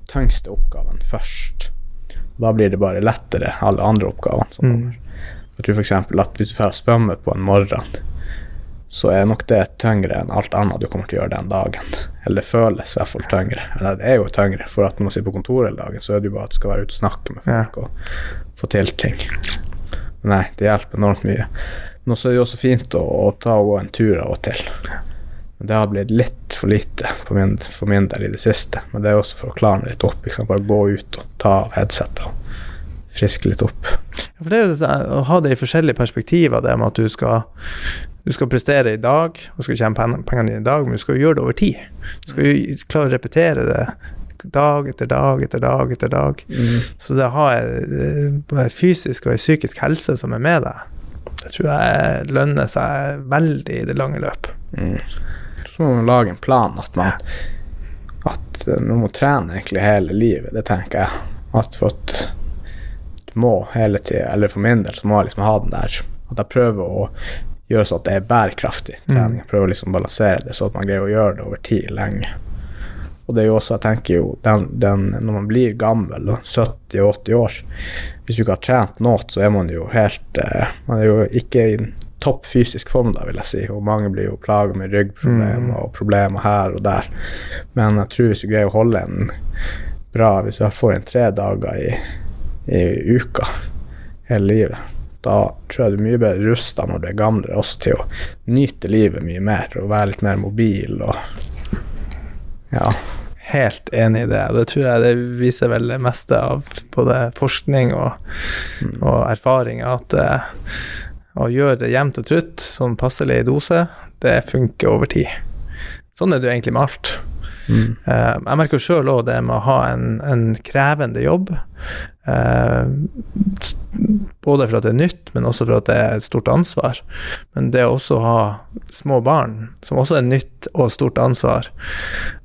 tyngste oppgaven først. Da blir det bare lettere, alle andre oppgavene som Mm. kommer. Jeg tror f.eks. at hvis du får svømme på en morgen, så er nok det tyngre enn alt annet du kommer til å gjøre den dagen. Eller det føles i hvert fall tyngre. Eller det er jo tyngre, for at når man sitter på kontoret hele dagen, så er det jo bare at du skal være ute og snakke med folk og få til ting. Nei, det hjelper enormt mye. Men også er det jo også fint å, å ta og gå en tur av og til. Det har blitt litt for lite for min, for min del i det siste. Men det er også for å klare meg litt opp. Liksom. Bare gå ut og ta av headsetet og friske litt opp. For det er jo å ha det i forskjellige perspektiver, det med at du skal, du skal prestere i dag, og skal tjene pengene dine i dag, men du skal jo gjøre det over tid. Du skal jo klare å repetere det dag etter dag etter dag etter dag. Så det å ha eh, både fysisk og psykisk helse som er med deg, det tror jeg lønner seg veldig i det lange løp. Mm. Så må man lage en plan at man At eh, man må trene egentlig hele livet, det tenker jeg. At for at må hele tida, eller for min del, så må jeg liksom ha den der At jeg prøver å gjøre sånn at det er bærekraftig trening. Jeg prøver liksom å balansere det, så at man greier å gjøre det over tid lenge. Og det er jo også, jeg tenker jo, den, den, når man blir gammel, 70-80 år Hvis du ikke har trent noe, så er man jo helt eh, Man er jo ikke i topp fysisk form, da, vil jeg si. Og mange blir jo plaga med ryggproblemer Mm. og problemer her og der. Men jeg tror hvis du greier å holde en bra Hvis du får en tre dager i, i uka hele livet, da tror jeg du er mye bedre rusta når du er gamlere, også til å nyte livet mye mer og være litt mer mobil og Ja. Helt enig i det, det tror jeg det viser vel det meste av både forskning og, og erfaring, at uh, å gjøre det jevnt og trutt, sånn passelig dose, det funker over tid. Sånn er det jo egentlig med alt. Mm. Uh, jeg merker sjøl òg det med å ha en, en krevende jobb. Uh, både for at det er nytt, men også for at det er et stort ansvar. Men det å også ha små barn, som også er nytt og stort ansvar,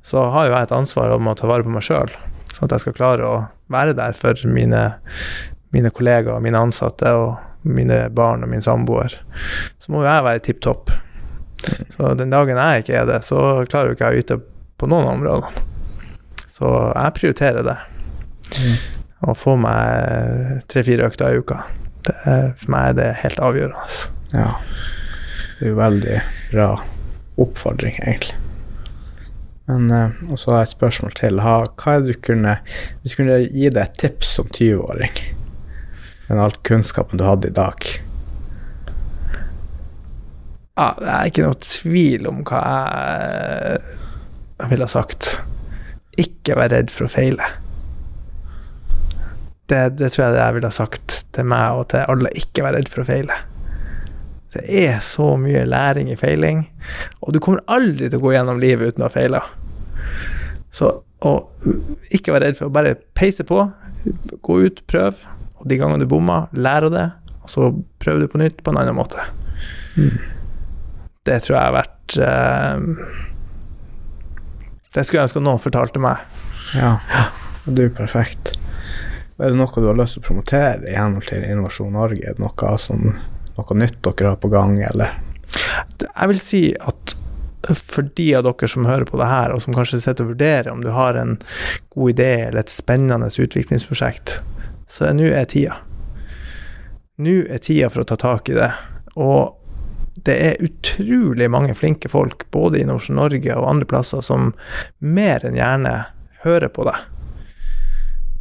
så har jo jeg et ansvar om å ta vare på meg sjøl, sånn at jeg skal klare å være der for mine, mine kollegaer, mine ansatte og mine barn og min samboer. Så må jo jeg være tipp topp. Så den dagen jeg ikke er det, så klarer jo ikke jeg å yte på noen områder. Så jeg prioriterer det. Å få meg tre-fire økter i uka. Det for meg er det helt avgjørende. Ja. Det er jo veldig bra oppfordring, egentlig. Men uh, Og så har jeg et spørsmål til. Ha, hva er det du kunne Hvis du kunne gi deg et tips som 20-åring, med all kunnskapen du hadde i dag Ja, det er ikke noe tvil om hva jeg, jeg ville sagt. Ikke vær redd for å feile. Det, det tror jeg det jeg ville ha sagt til meg og til alle. Ikke vær redd for å feile. Det er så mye læring i feiling, og du kommer aldri til å gå gjennom livet uten å ha feila. Så ikke være redd for å bare peise på, gå ut, prøv, og de gangene du bommer, lær av det, og så prøver du på nytt på en annen måte. Det tror jeg har vært eh, Det skulle jeg ønske at noen fortalte meg. Ja. ja. det er perfekt. Er det noe du har lyst til å promotere i henhold til Innovasjon Norge? Er det noe, som, noe nytt dere har på gang, eller? Jeg vil si at for de av dere som hører på det her, og som kanskje sitter og vurderer om du har en god idé eller et spennende utviklingsprosjekt, så nå er tida. Nå er tida for å ta tak i det. Og det er utrolig mange flinke folk, både i Norsk Norge og andre plasser, som mer enn gjerne hører på deg.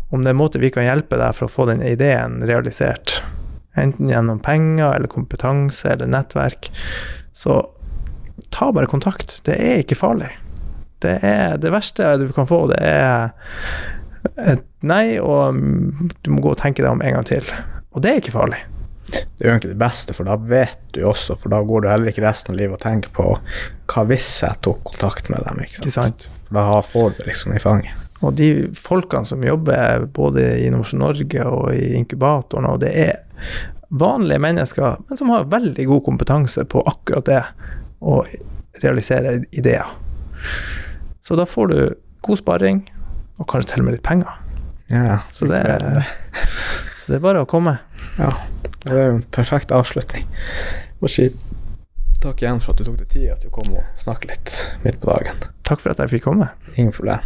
Om det er en måte vi kan hjelpe deg for å få den ideen realisert, enten gjennom penger eller kompetanse eller nettverk, så ta bare kontakt. Det er ikke farlig. Det, er, det verste du kan få, det er et nei, og du må gå og tenke deg om en gang til. Og det er ikke farlig. Det er jo egentlig det beste, for da vet du også, for da går du heller ikke resten av livet og tenker på hva hvis jeg tok kontakt med dem, ikke sant? Ikke sant? For da får du liksom i fanget. Og de folkene som jobber både i Innovasjon Norge og i inkubatoren, og det er vanlige mennesker, men som har veldig god kompetanse på akkurat det, å realisere ideer. Så da får du god sparing, og kanskje til og med litt penger. Ja, Så det, så det er bare å komme. Ja, det er jo en perfekt avslutning. Må si takk igjen for at du tok deg tid til å komme og snakke litt midt på dagen. Takk for at jeg fikk komme. Ingen problem.